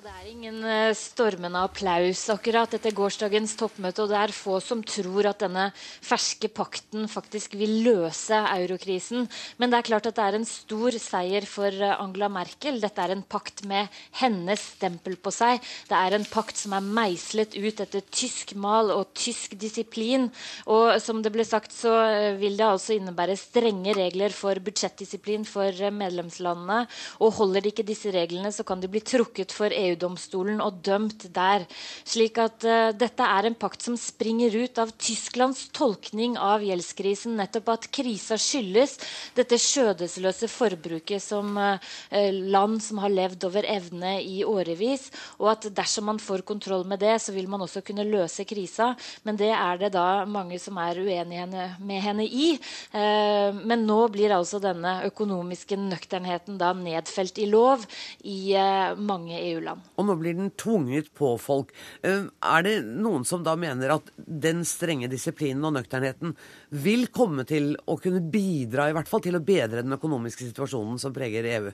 Det er ingen eh, stormende applaus akkurat etter gårsdagens toppmøte. Og det er få som tror at denne ferske pakten faktisk vil løse eurokrisen. Men det er klart at det er en stor seier for eh, Angela Merkel. Dette er en pakt med hennes stempel på seg. Det er en pakt som er meislet ut etter tysk mal og tysk disiplin. Og som det ble sagt, så eh, vil det altså innebære strenge regler for budsjettdisiplin for medlemslandene. Og holder de ikke disse reglene, så kan de bli trukket for EU EU-domstolen og dømt der. Slik at uh, dette er en pakt som springer ut av Tysklands tolkning av gjeldskrisen. Nettopp at krisa skyldes dette skjødesløse forbruket som uh, land som har levd over evne i årevis. Og at dersom man får kontroll med det, så vil man også kunne løse krisa. Men det er det da mange som er uenige med henne i. Uh, men nå blir altså denne økonomiske nøkternheten da nedfelt i lov i mange EU-land. Og nå blir den tvunget på folk. Eh, er det noen som da mener at den strenge disiplinen og nøkternheten vil komme til å kunne bidra i hvert fall til å bedre den økonomiske situasjonen som preger EU?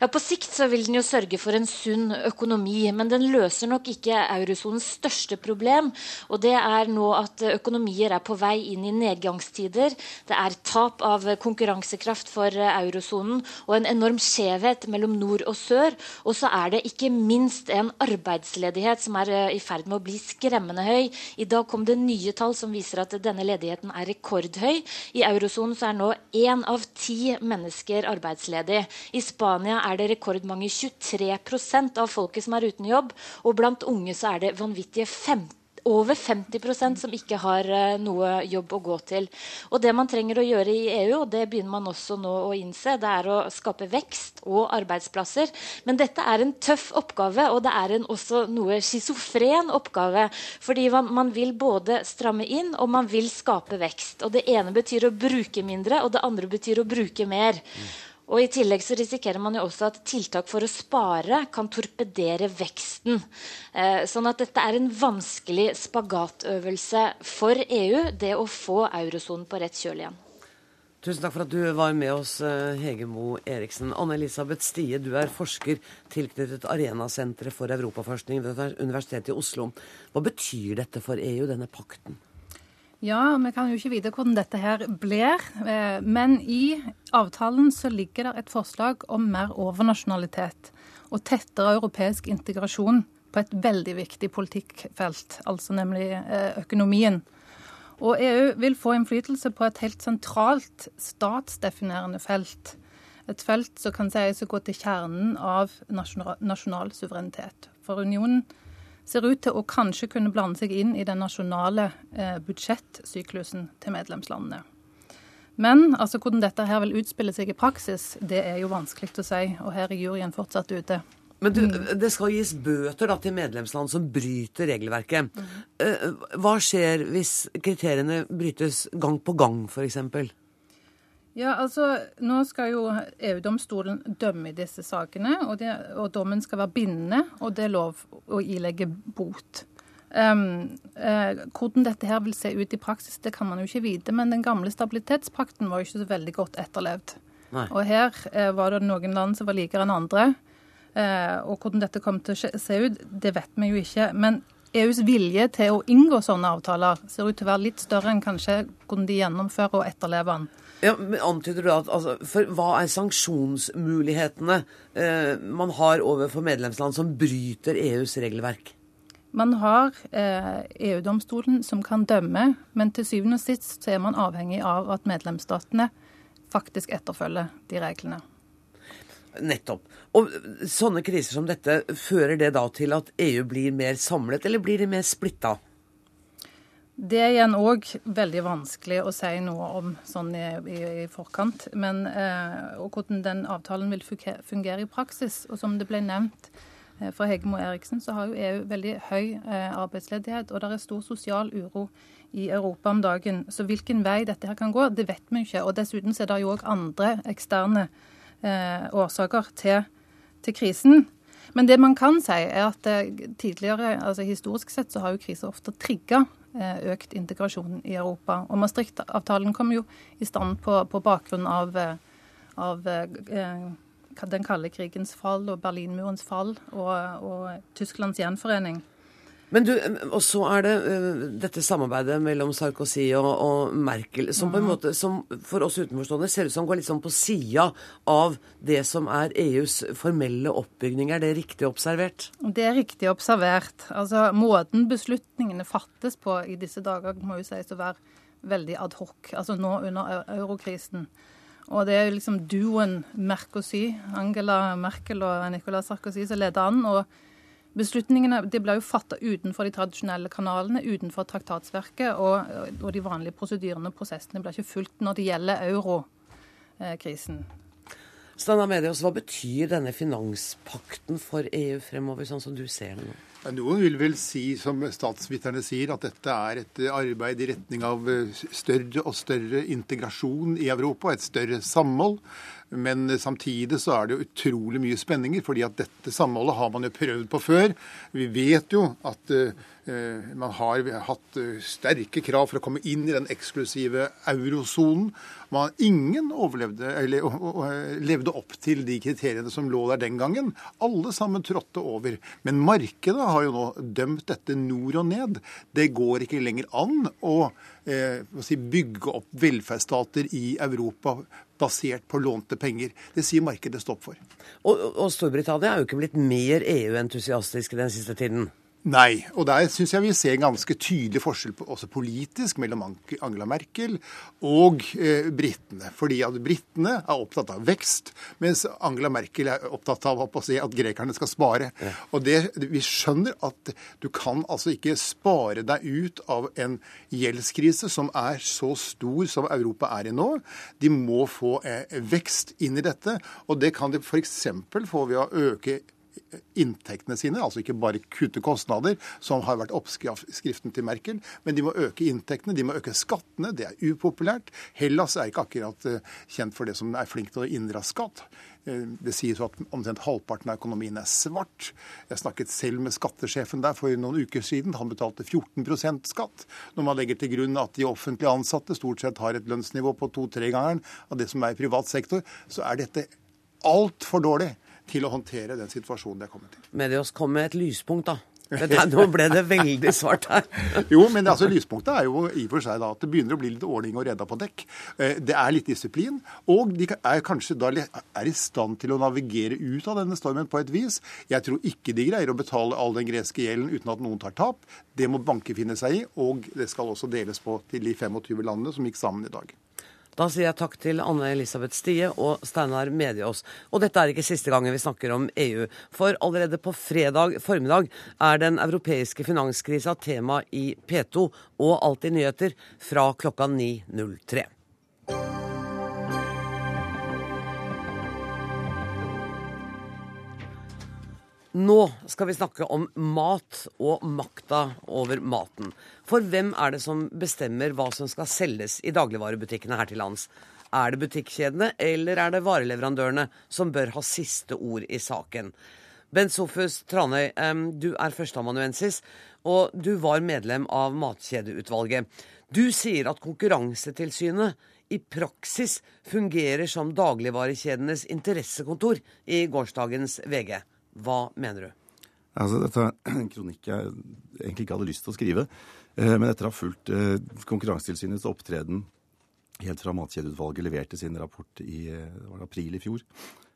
Ja, På sikt så vil den jo sørge for en sunn økonomi, men den løser nok ikke eurosonens største problem. Og det er nå at økonomier er på vei inn i nedgangstider. Det er tap av konkurransekraft for eurosonen og en enorm skjevhet mellom nord og sør. Og så er det ikke minst en arbeidsledighet som er eh, i ferd med å bli skremmende høy. I dag kom det nye tall som viser at denne ledigheten er rekordhøy. I eurosonen er nå én av ti mennesker arbeidsledig. I Spania er er det rekordmange 23% av folket som er uten jobb. Og blant unge så er det vanvittige 50 over 50% som ikke har uh, noe jobb å gå til. Og Det man trenger å gjøre i EU, og det begynner man også nå å innse, det er å skape vekst og arbeidsplasser. Men dette er en tøff oppgave, og det er en også noe schizofren oppgave. Fordi man, man, vil både stramme inn og man vil skape vekst. Og Det ene betyr å bruke mindre, og det andre betyr å bruke mer. Og I tillegg så risikerer man jo også at tiltak for å spare kan torpedere veksten. Eh, sånn at dette er en vanskelig spagatøvelse for EU, det å få eurosonen på rett kjøl igjen. Tusen takk for at du var med oss, eh, Hege Mo Eriksen. Anne-Elisabeth Stie, du er forsker tilknyttet Arenasenteret for europaforskning ved Universitetet i Oslo. Hva betyr dette for EU, denne pakten? Ja, vi kan jo ikke vite hvordan dette her blir. Eh, men i avtalen så ligger det et forslag om mer overnasjonalitet og tettere europeisk integrasjon på et veldig viktig politikkfelt, altså nemlig eh, økonomien. Og EU vil få innflytelse på et helt sentralt statsdefinerende felt. Et felt som kan sies å gå til kjernen av nasjonal, nasjonal suverenitet. For unionen ser ut til å kanskje kunne blande seg inn i den nasjonale eh, budsjettsyklusen til medlemslandene. Men altså, hvordan dette her vil utspille seg i praksis, det er jo vanskelig å si. Og her er juryen fortsatt ute. Men du, det skal gis bøter da, til medlemsland som bryter regelverket. Mm. Hva skjer hvis kriteriene brytes gang på gang, f.eks.? Ja, altså, Nå skal jo EU-domstolen dømme i disse sakene, og, det, og, dommen skal være bindende, og det er lov å ilegge bot. Um, uh, hvordan dette her vil se ut i praksis, det kan man jo ikke vite, men den gamle stabilitetspakten var jo ikke så veldig godt etterlevd. Nei. Og her uh, var det noen land som var likere enn andre. Uh, og hvordan dette kommer til å se ut, det vet vi jo ikke. Men EUs vilje til å inngå sånne avtaler ser ut til å være litt større enn kanskje hvordan de gjennomfører og etterlever den. Ja, men Antyder du at altså, for Hva er sanksjonsmulighetene eh, man har overfor medlemsland som bryter EUs regelverk? Man har eh, EU-domstolen som kan dømme, men til syvende og sist så er man avhengig av at medlemsstatene faktisk etterfølger de reglene. Nettopp. Og sånne kriser som dette, fører det da til at EU blir mer samlet, eller blir de mer splitta? Det er igjen òg veldig vanskelig å si noe om sånn i, i, i forkant. Men eh, og hvordan den avtalen vil fungere i praksis. Og som det ble nevnt eh, fra Hegemo Eriksen, så har jo EU veldig høy eh, arbeidsledighet. Og det er stor sosial uro i Europa om dagen. Så hvilken vei dette her kan gå, det vet vi ikke. Og dessuten er det jo òg andre eksterne eh, årsaker til, til, krisen. Men det man kan si, er at eh, tidligere, altså historisk sett, så har jo kriser ofte trigga økt integrasjon i Europa. Og Maastricht-avtalen kom jo i stand på, på bakgrunn av, eh, av eh, den kalde krigens fall og Berlinmurens fall og, og Tysklands gjenforening. Men du, Og så er det uh, dette samarbeidet mellom Sarkozy og, og Merkel, som på en måte, som for oss utenforstående ser ut som går litt sånn på sida av det som er EUs formelle oppbygning. Er det riktig observert? Det er riktig observert. Altså, Måten beslutningene fattes på i disse dager må jo sies å være veldig adhoc. Altså nå under eurokrisen. Og det er jo liksom duoen Mercosy, Angela Merkel og Nicolas Sarkozy, som leder an. og Beslutningene de ble jo fatta utenfor de tradisjonelle kanalene, utenfor traktatsverket, og, og de vanlige prosedyrene og prosessene ble ikke fulgt når det gjelder eurokrisen. Steinar Medios, hva betyr denne finanspakten for EU fremover, sånn som du ser det nå? Noen vil vel si, som statsviterne sier, at dette er et arbeid i retning av større og større integrasjon i Europa, et større samhold. Men samtidig så er det jo utrolig mye spenninger, fordi at dette samholdet har man jo prøvd på før. Vi vet jo at uh, man har hatt uh, sterke krav for å komme inn i den eksklusive eurosonen. Man, ingen overlevde, eller levde opp til de kriteriene som lå der den gangen. Alle sammen trådte over. Men markedet har jo nå dømt dette nord og ned. Det går ikke lenger an å si, bygge opp velferdsstater i Europa basert på lånte penger. Det sier markedet stopp for. Og, og Storbritannia er jo ikke blitt mer EU-entusiastiske den siste tiden? Nei, og der syns jeg vi ser en ganske tydelig forskjell på, også politisk mellom Angela Merkel og eh, britene. Fordi at britene er opptatt av vekst, mens Angela Merkel er opptatt av å si at grekerne skal spare. Ja. Og det, Vi skjønner at du kan altså ikke spare deg ut av en gjeldskrise som er så stor som Europa er i nå. De må få eh, vekst inn i dette, og det kan de f.eks. få ved å øke inntektene sine, altså ikke bare kutte kostnader, som har vært oppskriften til Merkel, men de må øke inntektene, de må øke skattene. Det er upopulært. Hellas er ikke akkurat eh, kjent for det som er flink til å inndra skatt. Eh, det sies at omtrent halvparten av økonomien er svart. Jeg snakket selv med skattesjefen der for noen uker siden. Han betalte 14% skatt. Når man legger til grunn at de offentlig ansatte stort sett har et lønnsnivå på to-tre-gangeren av det som er i privat sektor, så er dette altfor dårlig til å håndtere den situasjonen de er kommet til. Medios kom med et lyspunkt, da. Nå ble det veldig svart her. jo, men altså, lyspunktet er jo i og for seg da at det begynner å bli litt ordning og redda på dekk. Eh, det er litt disiplin. Og de er kanskje da er i stand til å navigere ut av denne stormen på et vis. Jeg tror ikke de greier å betale all den greske gjelden uten at noen tar tap. Det må banker finne seg i, og det skal også deles på til de 25 landene som gikk sammen i dag. Da sier jeg takk til Anne Elisabeth Stie og Steinar Mediås. Og dette er ikke siste gangen vi snakker om EU. For allerede på fredag formiddag er den europeiske finanskrisa tema i P2 og Alltid nyheter fra klokka 9.03. Nå skal vi snakke om mat og makta over maten. For hvem er det som bestemmer hva som skal selges i dagligvarebutikkene her til lands? Er det butikkjedene, eller er det vareleverandørene som bør ha siste ord i saken? Bent Sofus Tranøy, du er førsteamanuensis, og du var medlem av Matkjedeutvalget. Du sier at Konkurransetilsynet i praksis fungerer som dagligvarekjedenes interessekontor i gårsdagens VG. Hva mener du? Altså, dette er en kronikk jeg egentlig ikke hadde lyst til å skrive. Eh, men etter å ha fulgt eh, Konkurransetilsynets opptreden helt fra Matkjedeutvalget leverte sin rapport i eh, april i fjor,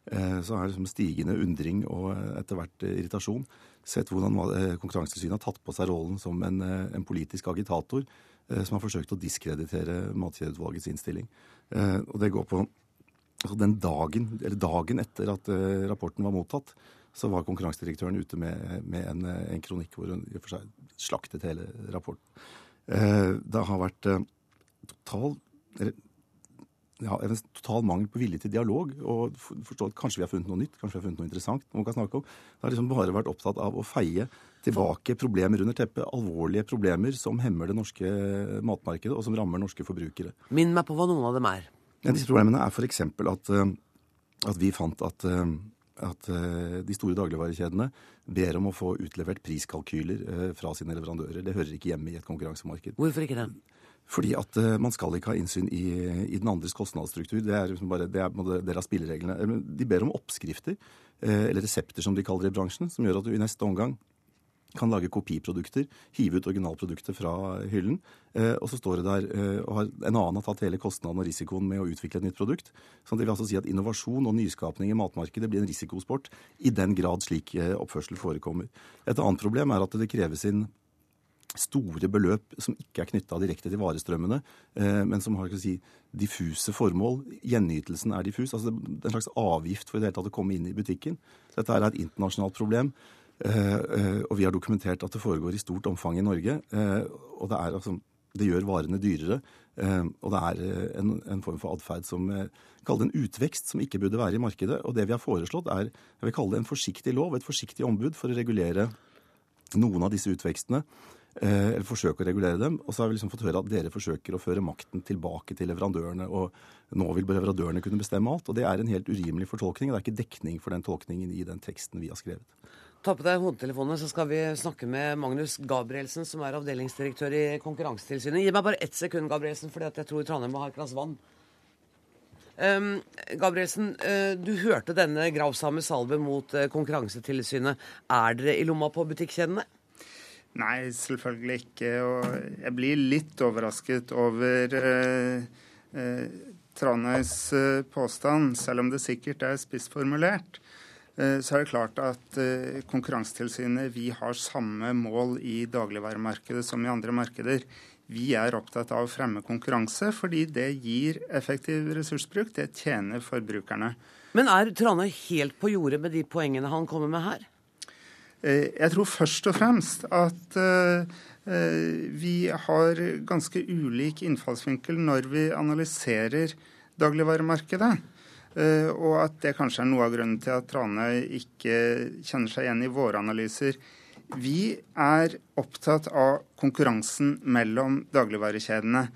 så er det liksom stigende undring og etter hvert irritasjon sett hvordan Konkurransetilsynet har tatt på seg rollen som en, en politisk agitator som har forsøkt å diskreditere Matkjedeutvalgets innstilling. Og det går på altså den dagen, eller dagen etter at rapporten var mottatt, så var konkurransedirektøren ute med, med en, en, kronikk hvor hun i og for seg slaktet hele rapporten. Det har vært total eller ja, en total mangel på vilje til dialog. og forstå at Kanskje vi har funnet noe nytt, kanskje vi har funnet noe interessant. man kan snakke om. Det har liksom bare vært opptatt av å feie tilbake problemer under teppet. Alvorlige problemer som hemmer det norske matmarkedet, og som rammer norske forbrukere. Minn meg på hva noen av dem er. Ja, disse problemene er f.eks. At, eh, at vi fant at, eh, at eh, de store dagligvarekjedene ber om å få utlevert priskalkyler fra sine leverandører. Det hører ikke hjemme i et konkurransemarked. Hvorfor ikke det? Fordi at uh, man skal ikke ha innsyn i, i den andres kostnadsstruktur. Det er liksom bare det er, del av spillereglene. De ber om oppskrifter, eller resepter som de kaller det i bransjen, som gjør at du i neste omgang kan lage kopiprodukter, hive ut originalprodukter fra hyllen. Eh, og så står det der eh, og har, En annen har tatt hele kostnaden og risikoen med å utvikle et nytt produkt. Så det vil altså si at innovasjon og nyskapning i matmarkedet blir en risikosport i den grad slik eh, oppførsel forekommer. Et annet problem er at det kreves inn store beløp som ikke er knytta direkte til varestrømmene, men som har si, diffuse formål. Gjenytelsen er diffus. altså Det er en slags avgift for i det hele tatt å komme inn i butikken. Dette er et internasjonalt problem. Eh, eh, og vi har dokumentert at det foregår i stort omfang i Norge. Og det, er, altså, det gjør varene dyrere. Og det er en, en form for atferd som kaller det en utvekst som ikke burde være i markedet. Og det vi har foreslått, er jeg vil kalle det en forsiktig lov, et forsiktig ombud for å regulere noen av disse utvekstene. Eh, eller forsøke å regulere dem. Og så har vi liksom fått høre at dere forsøker å føre makten tilbake til leverandørene. Og nå vil leverandørene kunne bestemme alt. Og det er en helt urimelig fortolkning. Det er ikke dekning for den tolkningen i den teksten vi har skrevet. Ta på deg hodetelefonene, så skal vi snakke med Magnus Gabrielsen, som er avdelingsdirektør i Konkurransetilsynet. Gi meg bare ett sekund, Gabrielsen, for jeg tror Trondheim må ha et glass vann. Um, Gabrielsen, uh, du hørte denne gravsame salve mot uh, Konkurransetilsynet. Er dere i lomma på butikkjedene? Nei, selvfølgelig ikke. Og jeg blir litt overrasket over uh, eh, Tranøys påstand, selv om det sikkert er spissformulert. Eh, så er det klart at eh, Konkurransetilsynet vi har samme mål i dagligvaremarkedet som i andre markeder. Vi er opptatt av å fremme konkurranse fordi det gir effektiv ressursbruk. Det tjener forbrukerne. Men er Tranøy helt på jordet med de poengene han kommer med her? Eh, jeg tror først og fremst at vi har ganske ulik innfallsvinkel når vi analyserer dagligvaremarkedet. Og at det kanskje er noe av grunnen til at Tranøy ikke kjenner seg igjen i våre analyser. Vi er opptatt av konkurransen mellom dagligvarekjedene.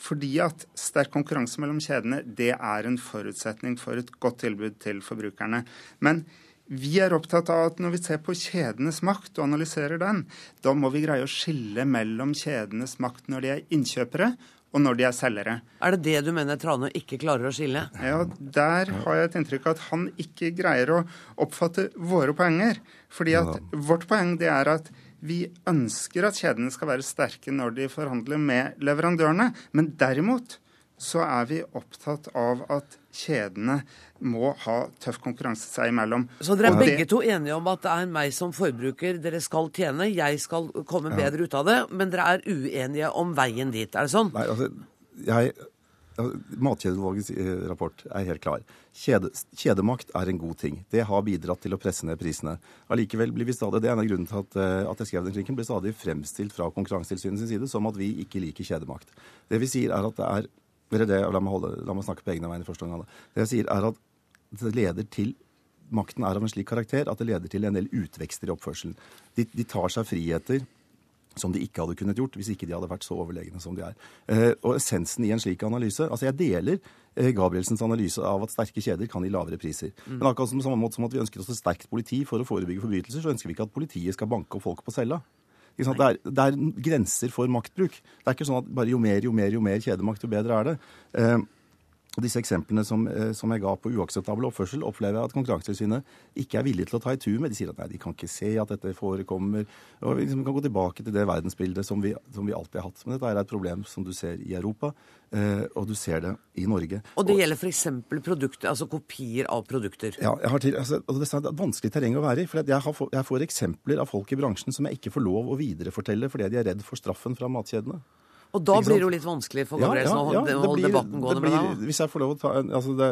Fordi at sterk konkurranse mellom kjedene det er en forutsetning for et godt tilbud til forbrukerne. Men vi er opptatt av at når vi ser på kjedenes makt og analyserer den, da må vi greie å skille mellom kjedenes makt når de er innkjøpere og når de er selgere. Er det det du mener Trane ikke klarer å skille? Ja, der har jeg et inntrykk av at han ikke greier å oppfatte våre poenger. Fordi at ja. vårt poeng det er at vi ønsker at kjedene skal være sterke når de forhandler med leverandørene. Men derimot så er vi opptatt av at kjedene må ha tøff konkurranse seg imellom. Så dere er begge to enige om at det er meg som forbruker dere skal tjene, jeg skal komme ja. bedre ut av det, men dere er uenige om veien dit, er det sånn? Nei, altså, jeg... Matkjedeutvalgets eh, rapport er helt klar. Kjede, kjedemakt er en god ting. Det har bidratt til å presse ned prisene. Allikevel blir vi stadig, Det er en av grunnene til at, eh, at jeg skrev den kritikken, blir stadig fremstilt fra Konkurransetilsynets side som at vi ikke liker kjedemakt. Det vi sier er at det er eller det, la meg, holde, la meg snakke på egne vegne første gang. Det jeg sier, er at det leder til Makten er av en slik karakter at det leder til en del utvekster i oppførselen. De, de tar seg friheter som de ikke hadde kunnet gjort hvis ikke de hadde vært så overlegne som de er. Eh, og essensen i en slik analyse Altså, jeg deler eh, Gabrielsens analyse av at sterke kjeder kan gi lavere priser. Mm. Men akkurat som, samme måte som at vi ønsker oss et sterkt politi for å forebygge forbrytelser, så ønsker vi ikke at politiet skal banke opp folk på cella. Det er, det, er, grenser for maktbruk. Det er ikke sånn at bare jo mer, jo mer, jo mer kjedemakt, jo bedre er det. Eh, Og disse eksemplene som, eh, som, jeg ga på uakseptabel oppførsel, opplever jeg at Konkurransetilsynet ikke er villig til å ta i tur med. De sier at nei, de kan ikke se at dette forekommer. Og Vi liksom kan gå tilbake til det verdensbildet som vi, som vi, alltid har hatt. Men dette er et problem som du ser i Europa, eh, og du ser det i Norge. Og det gjelder f.eks. produkter, altså kopier av produkter? Ja, jeg har til, altså, det er et vanskelig terreng å være i. for jeg, har, jeg får eksempler av folk i bransjen som jeg ikke får lov å viderefortelle fordi de er redd for straffen fra matkjedene. Og da blir det jo litt vanskelig for Gabrielsen ja, ja, ja, å holde debatten gående med deg? Hvis jeg får lov å ta en altså det,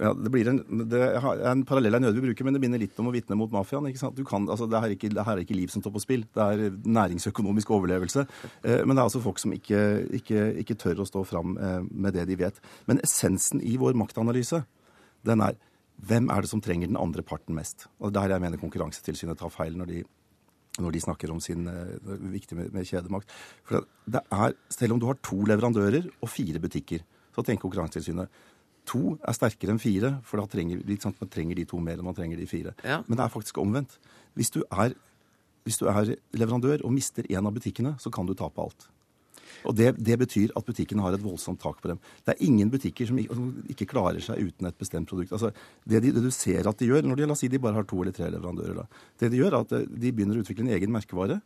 ja, det blir en, det en parallell jeg nødig vil bruke, men det minner litt om å vitne mot mafiaen. ikke sant? Kan, altså, det, ikke, det her er ikke liv som står på spill. Det er næringsøkonomisk overlevelse. Eh, men det er altså folk som ikke, ikke, ikke tør å stå fram eh, med det de vet. Men essensen i vår maktanalyse, den er hvem er det som trenger den andre parten mest? Og Det er her jeg mener Konkurransetilsynet tar feil når de når de snakker om sin uh, viktig med, med, kjedemakt. For det er, Selv om du har to leverandører og fire butikker, så tenker Konkurransetilsynet to er sterkere enn fire, for da trenger, sant, man trenger de to mer enn man trenger de fire. Ja. Men det er faktisk omvendt. Hvis du, er, hvis du er leverandør og mister én av butikkene, så kan du tape alt. Og det, det, betyr at butikkene har et voldsomt tak på dem. Det er ingen butikker som ikke, som ikke klarer seg uten et bestemt produkt. Altså, det, de, det, du ser at de gjør, når de, la si de bare har to eller tre leverandører, da. det de gjør, er at de begynner å utvikle en egen merkevare.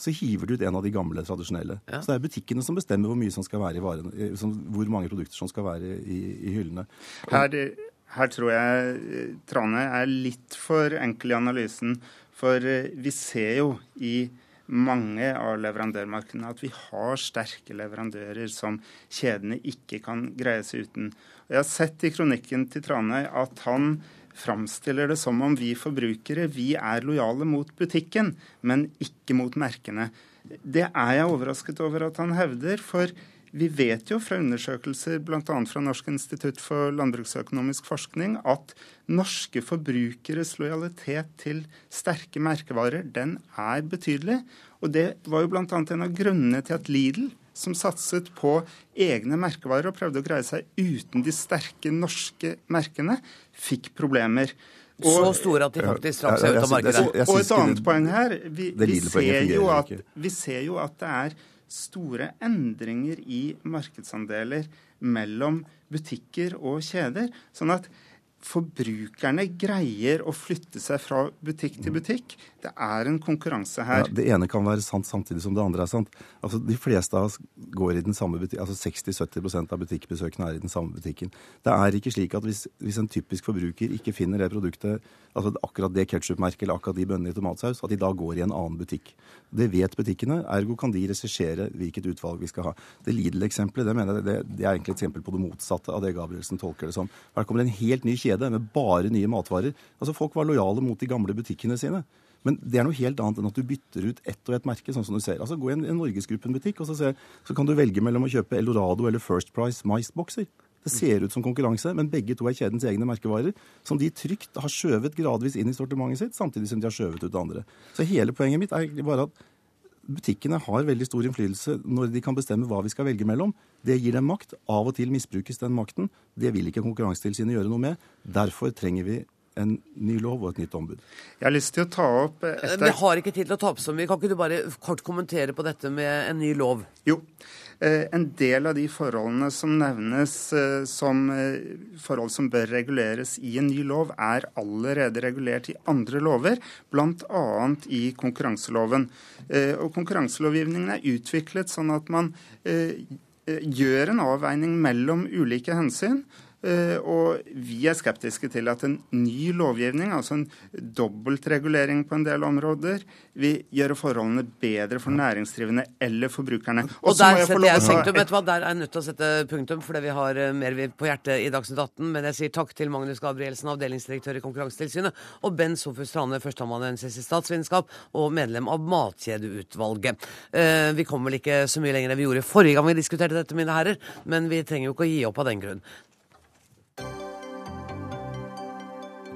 Så hiver du ut en av de gamle, tradisjonelle. Ja. Så det er butikkene som bestemmer hvor mye som skal være i varene, hvor mange produkter som skal være i, i hyllene. Her, her tror jeg eh, Trane er litt for enkel i analysen. For eh, vi ser jo i mange av leverandørmarkedene at vi har sterke leverandører som kjedene ikke kan greie seg uten. Og jeg har sett i kronikken til Tranøy at han framstiller det som om vi forbrukere vi er lojale mot butikken, men ikke mot merkene. Det er jeg overrasket over at han hevder. for vi vet jo fra undersøkelser bl.a. fra Norsk institutt for landbruksøkonomisk forskning at norske forbrukeres lojalitet til sterke merkevarer den er betydelig. Og det var jo bl.a. en av grunnene til at Lidl, som satset på egne merkevarer og prøvde å greie seg uten de sterke norske merkene, fikk problemer. Og, så store at de faktisk trakk seg ut av markedet. Og, og et annet poeng her. Vi, vi, ser at, vi ser jo at det er store endringer i markedsandeler mellom butikker og kjeder. Sånn at forbrukerne greier å flytte seg fra butikk til butikk. Det er en konkurranse her. Ja, det ene kan være sant samtidig som det andre er sant. Altså, De fleste av oss går i den samme butikken. altså 60-70% av butikkbesøkene er i den samme butikken. Det er ikke slik at hvis, hvis en typisk forbruker ikke finner det produktet, altså akkurat det ketsjupmerket eller akkurat de bønnene i tomatsaus, at de da går i en annen butikk. Det vet butikkene, ergo kan de regissere hvilket utvalg vi skal ha. Det Lidl-eksempelet det mener jeg, det, det, er egentlig et eksempel på det motsatte av det Gabrielsen tolker det som. Her kommer en helt ny kjede med bare nye matvarer. Altså Folk var lojale mot de gamle butikkene sine. Men det er noe helt annet enn at du bytter ut ett og ett merke. sånn som du ser. Altså Gå i en, en Norgesgruppen-butikk, og så, ser, så, kan du velge mellom å kjøpe Eldorado eller First Price maisbokser. Det ser ut som konkurranse, men begge to er kjedens egne merkevarer, som de trygt har skjøvet gradvis inn i sortimentet sitt, samtidig som de har skjøvet ut det andre. Så hele poenget mitt er egentlig bare at butikkene har veldig stor innflytelse når de kan bestemme hva vi skal velge mellom. Det gir dem makt. Av og til misbrukes den makten. Det vil ikke Konkurransetilsynet gjøre noe med. Derfor trenger vi en ny lov og et nytt ombud. Jeg har lyst til å ta opp etter... Vi har ikke tid til å ta opp så mye. Kan ikke du bare kort kommentere på dette med en ny lov? Jo. Eh, en del av de forholdene som nevnes eh, som eh, forhold som bør reguleres i en ny lov, er allerede regulert i andre lover, bl.a. i konkurranseloven. Og Konkurranselovgivningen er utviklet sånn at man gjør en avveining mellom ulike hensyn. Eh, og vi er skeptiske til at en ny lovgivning, altså en dobbeltregulering på en del områder, vil gjøre forholdene bedre for næringsdrivende eller forbrukerne. Og, der setter jeg punktum. Vet du hva, Der er jeg nødt til å sette punktum, fordi vi har eh, mer på hjertet i Dagsnytt 18. Men jeg sier takk til Magnus Gabrielsen, avdelingsdirektør i Konkurransetilsynet, og Ben Sofus Strane, førsteamanuensis i statsvitenskap og medlem av Matkjedeutvalget. Eh, vi kommer vel ikke så mye lenger enn vi gjorde forrige gang vi diskuterte dette, mine herrer, men vi trenger jo ikke å gi opp av den grunn.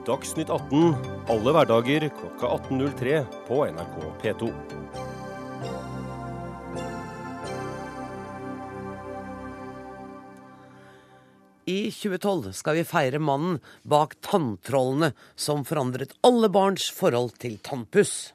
Dagsnytt 18 alle hverdager klokka 18.03 på NRK P2. I 2012 skal vi feire mannen bak Tanntrollene, som forandret alle barns forhold til tannpuss.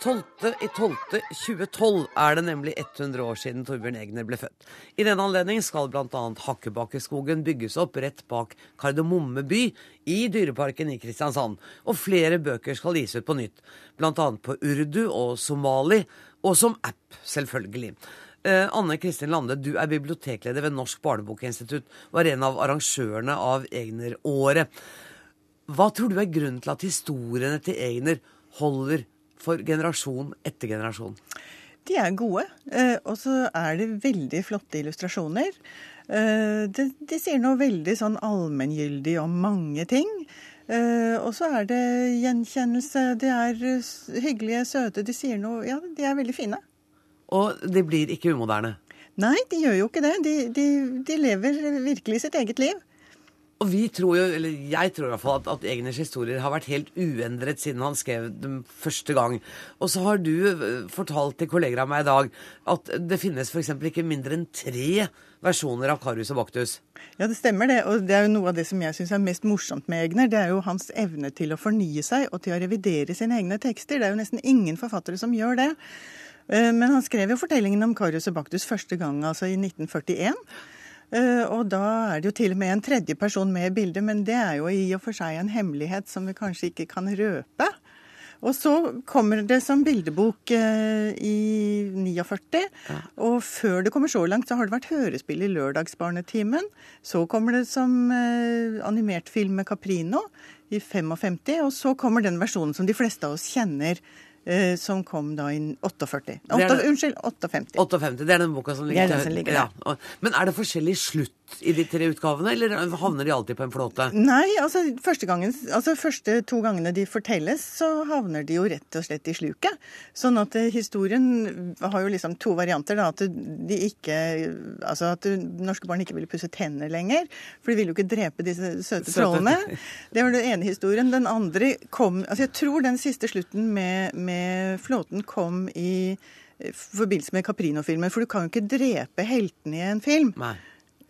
12.12.2012 er det nemlig 100 år siden Torbjørn Egner ble født. I den anledning skal bl.a. Hakkebakkeskogen bygges opp rett bak Kardemomme by i Dyreparken i Kristiansand. Og flere bøker skal gis ut på nytt, bl.a. på urdu og somali, og som app, selvfølgelig. Eh, Anne Kristin Lande, du er bibliotekleder ved Norsk barnebokinstitutt og er en av arrangørene av Egner-året. Hva tror du er grunnen til at historiene til Egner holder for generasjon etter generasjon? De er gode, eh, og så er det veldig flotte illustrasjoner. Eh, de, de sier noe veldig sånn allmenngyldig om mange ting. Eh, og så er det gjenkjennelse. De er hyggelige, søte. De sier noe Ja, de er veldig fine. Og de blir ikke umoderne. Nei, de gjør jo ikke det. De, de, de lever virkelig sitt eget liv. Og vi tror jo, eller jeg tror i hvert fall at, at Egners historier har vært helt uendret siden han skrev dem første gang. Og så har du eh, fortalt til kolleger av meg i dag at det finnes f.eks. ikke mindre enn tre versjoner av Karius og Baktus. Ja, det stemmer det. Og det er jo noe av det som jeg syns er mest morsomt med Egner. Det er jo hans evne til å fornye seg og til å revidere sine egne tekster. Det er jo nesten ingen forfattere som gjør det. Eh, Men han skrev jo fortellingen om Karius og Baktus første gang, altså i 1941. Eh, Og da er det jo til og med en tredje person med i bildet, men det er jo i og for seg en hemmelighet som vi kanskje ikke kan røpe. Og så kommer det som bildebok eh, i 49. Og før det kommer så langt, så har det vært hørespill i Lørdagsbarnetimen. Så kommer det som eh, animert film med Caprino i 55. Og så kommer den versjonen som de fleste av oss kjenner, som kom da i 48. Det er det- Unnskyld, 58. 58, Det er den boka som ligger er ligger ja. Men er det forskjellig slutt i de tre utgavene, eller havner de alltid på en flåte? Nei, altså første, gangen, altså første to gangene de fortelles, så havner de jo rett og slett i sluket. Sånn at eh, historien har jo liksom to varianter. da, At de ikke Altså at norske barn ikke ville pusse tenner lenger. For de ville jo ikke drepe disse søte Søte. trollene. Det var den ene historien. Den andre kom Altså jeg tror den siste slutten med, med flåten kom i eh, forbindelse med Caprino-filmen. For du kan jo ikke drepe heltene i en film. Nei.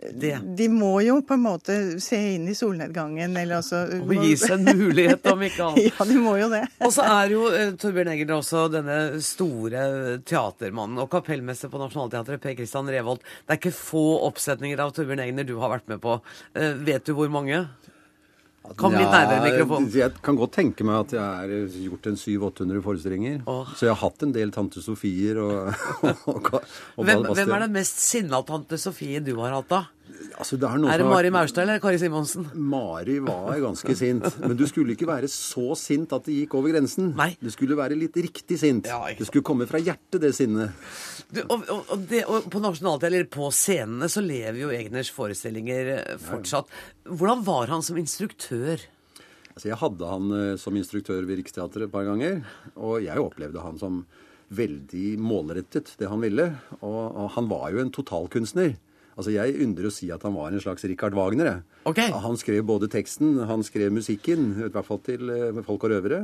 Det. De må jo på en måte se inn i solnedgangen, eller altså Og gis en mulighet, om ikke annet. ja, de må jo det. Og så er jo eh, Torbjørn Egner også denne store teatermannen og kapellmester på Nationaltheatret, Per Christian Revold. Det er ikke få oppsetninger av Torbjørn Egner du har vært med på. Eh, vet du hvor mange? Kom litt nærmere mikrofonen. Jeg kan godt tenke meg at jeg har gjort en 700-800 forestillinger. Så jeg har hatt en del Tante Sofier og, og, og, og Hvem, hvem er den mest sinna tante Sofie du har hatt, da? Altså, det er, noe Er det Mari Maurstad eller Kari Simonsen? Mari var ganske sint. Men du skulle ikke være så sint at det gikk over grensen. Nei. Du skulle være litt riktig sint. det skulle komme fra hjertet, det sinnet. Du, og, og, og, det, og på nasjonalt, eller på scenene, så lever jo Egners forestillinger eh, fortsatt. Hvordan var han som instruktør? Altså, jeg hadde han eh, som instruktør ved Riksteatret et par ganger, og jeg opplevde han som veldig målrettet, det han ville. Og, og han var jo en totalkunstner. Altså, Jeg ynder å si at han var en slags Richard Wagner. Okay. Han skrev både teksten, han skrev musikken, i hvert fall til eh, Folk og røvere.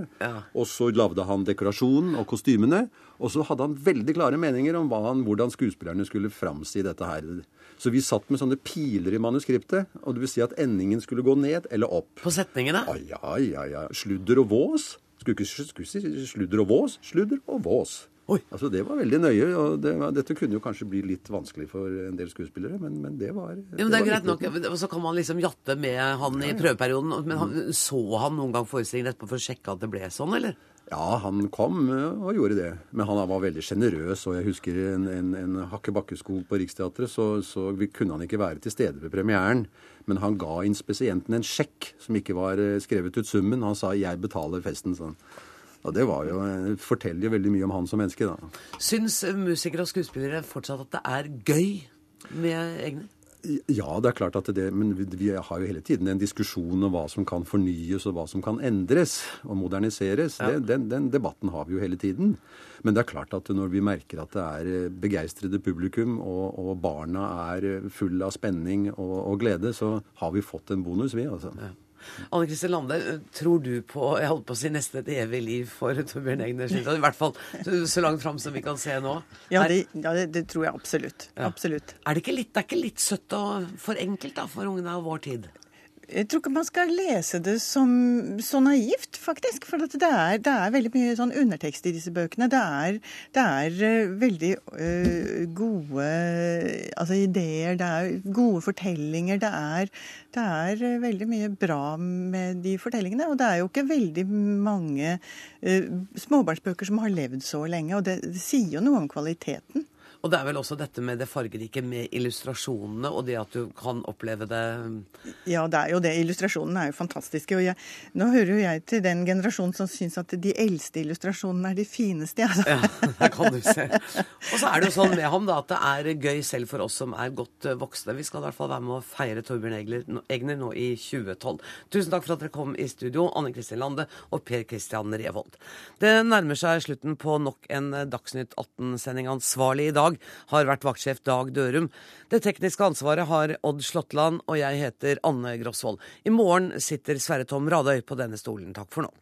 Og så lagde han dekorasjonen og kostymene. Og så hadde han veldig klare meninger om han, hvordan skuespillerne skulle framsi dette her. Så vi satt med sånne piler i manuskriptet, og det vil si at endingen skulle gå ned eller opp. På setningene? Ja, ja, ja. ja. Sludder og vås. Skulle ikke sludder og vås. Sludder og vås. Altså, Det var veldig nøye. og det Dette kunne jo kanskje bli litt vanskelig for en del skuespillere, men, men det var Jo, men det er greit nok, og Så kan man liksom jatte med han i prøveperioden. Men han, så han noen gang forestillingen etterpå for å sjekke at det ble sånn, eller? Ja, han kom eh, og gjorde det. Men han var veldig sjenerøs. Og jeg husker en, en, en Hakke Bakkeskog på Riksteatret, så, så kunne han ikke være til stede ved premieren. Men han ga inspisienten en sjekk som ikke var eh, skrevet ut summen. Han sa 'jeg betaler festen', sånn. Og det var jo, eh, forteller jo veldig mye om han som menneske, da. Syns musikere og skuespillere fortsatt at det er gøy med egne? Ja, det er klart at det Men vi, har jo hele tiden en diskusjon om hva som kan fornyes, og hva som kan endres og moderniseres. Ja. Det, den, den debatten har vi jo hele tiden. Men det er klart at når vi merker at det er eh, begeistrede publikum, og, og barna er eh, fulle av spenning og, og glede, så har vi fått en bonus, vi, altså. Anne Kristin Lande, tror du på jeg holdt på å si nesten et evig liv for Torbjørn Egner? I hvert fall så langt fram som vi kan se nå. Ja, det, ja, det, det tror jeg absolutt. Ja. Absolutt. Er det ikke litt, det er ikke litt søtt og for enkelt da, for ungene av vår tid? Jeg tror ikke man skal lese det som så naivt, faktisk. For det er, det, er, veldig mye sånn undertekst i disse bøkene. Det er, det er uh, veldig øh, gode altså, ideer, det er gode fortellinger. Det er, det er uh, veldig mye bra med de fortellingene. Og det er jo ikke veldig mange småbarnsbøker som har levd så lenge. Og det, det sier jo noe om kvaliteten. Og det er vel også dette med det fargerike med illustrasjonene, og det at du kan oppleve det Ja, det er jo det. Illustrasjonene er jo fantastiske. Og jeg, nå hører jo jeg til den generasjonen som syns at de eldste illustrasjonene er de fineste. Altså. Ja, det kan du se. Og så er det jo sånn med ham da, at det er gøy selv for oss som er godt eh, voksne. Vi skal i hvert fall være med å feire Torbjørn Egner nå i 2012. Tusen takk for at dere kom i studio, Anne Kristin Lande og Per Kristian Revold. Det nærmer seg slutten på nok en Dagsnytt 18-sending. Ansvarlig i har vært vaktsjef Dag Dørum. Det tekniske ansvaret har Odd Slåttland, og jeg heter Anne Grosvold. I morgen sitter Sverre Tom Radøy på denne stolen. Takk for nå.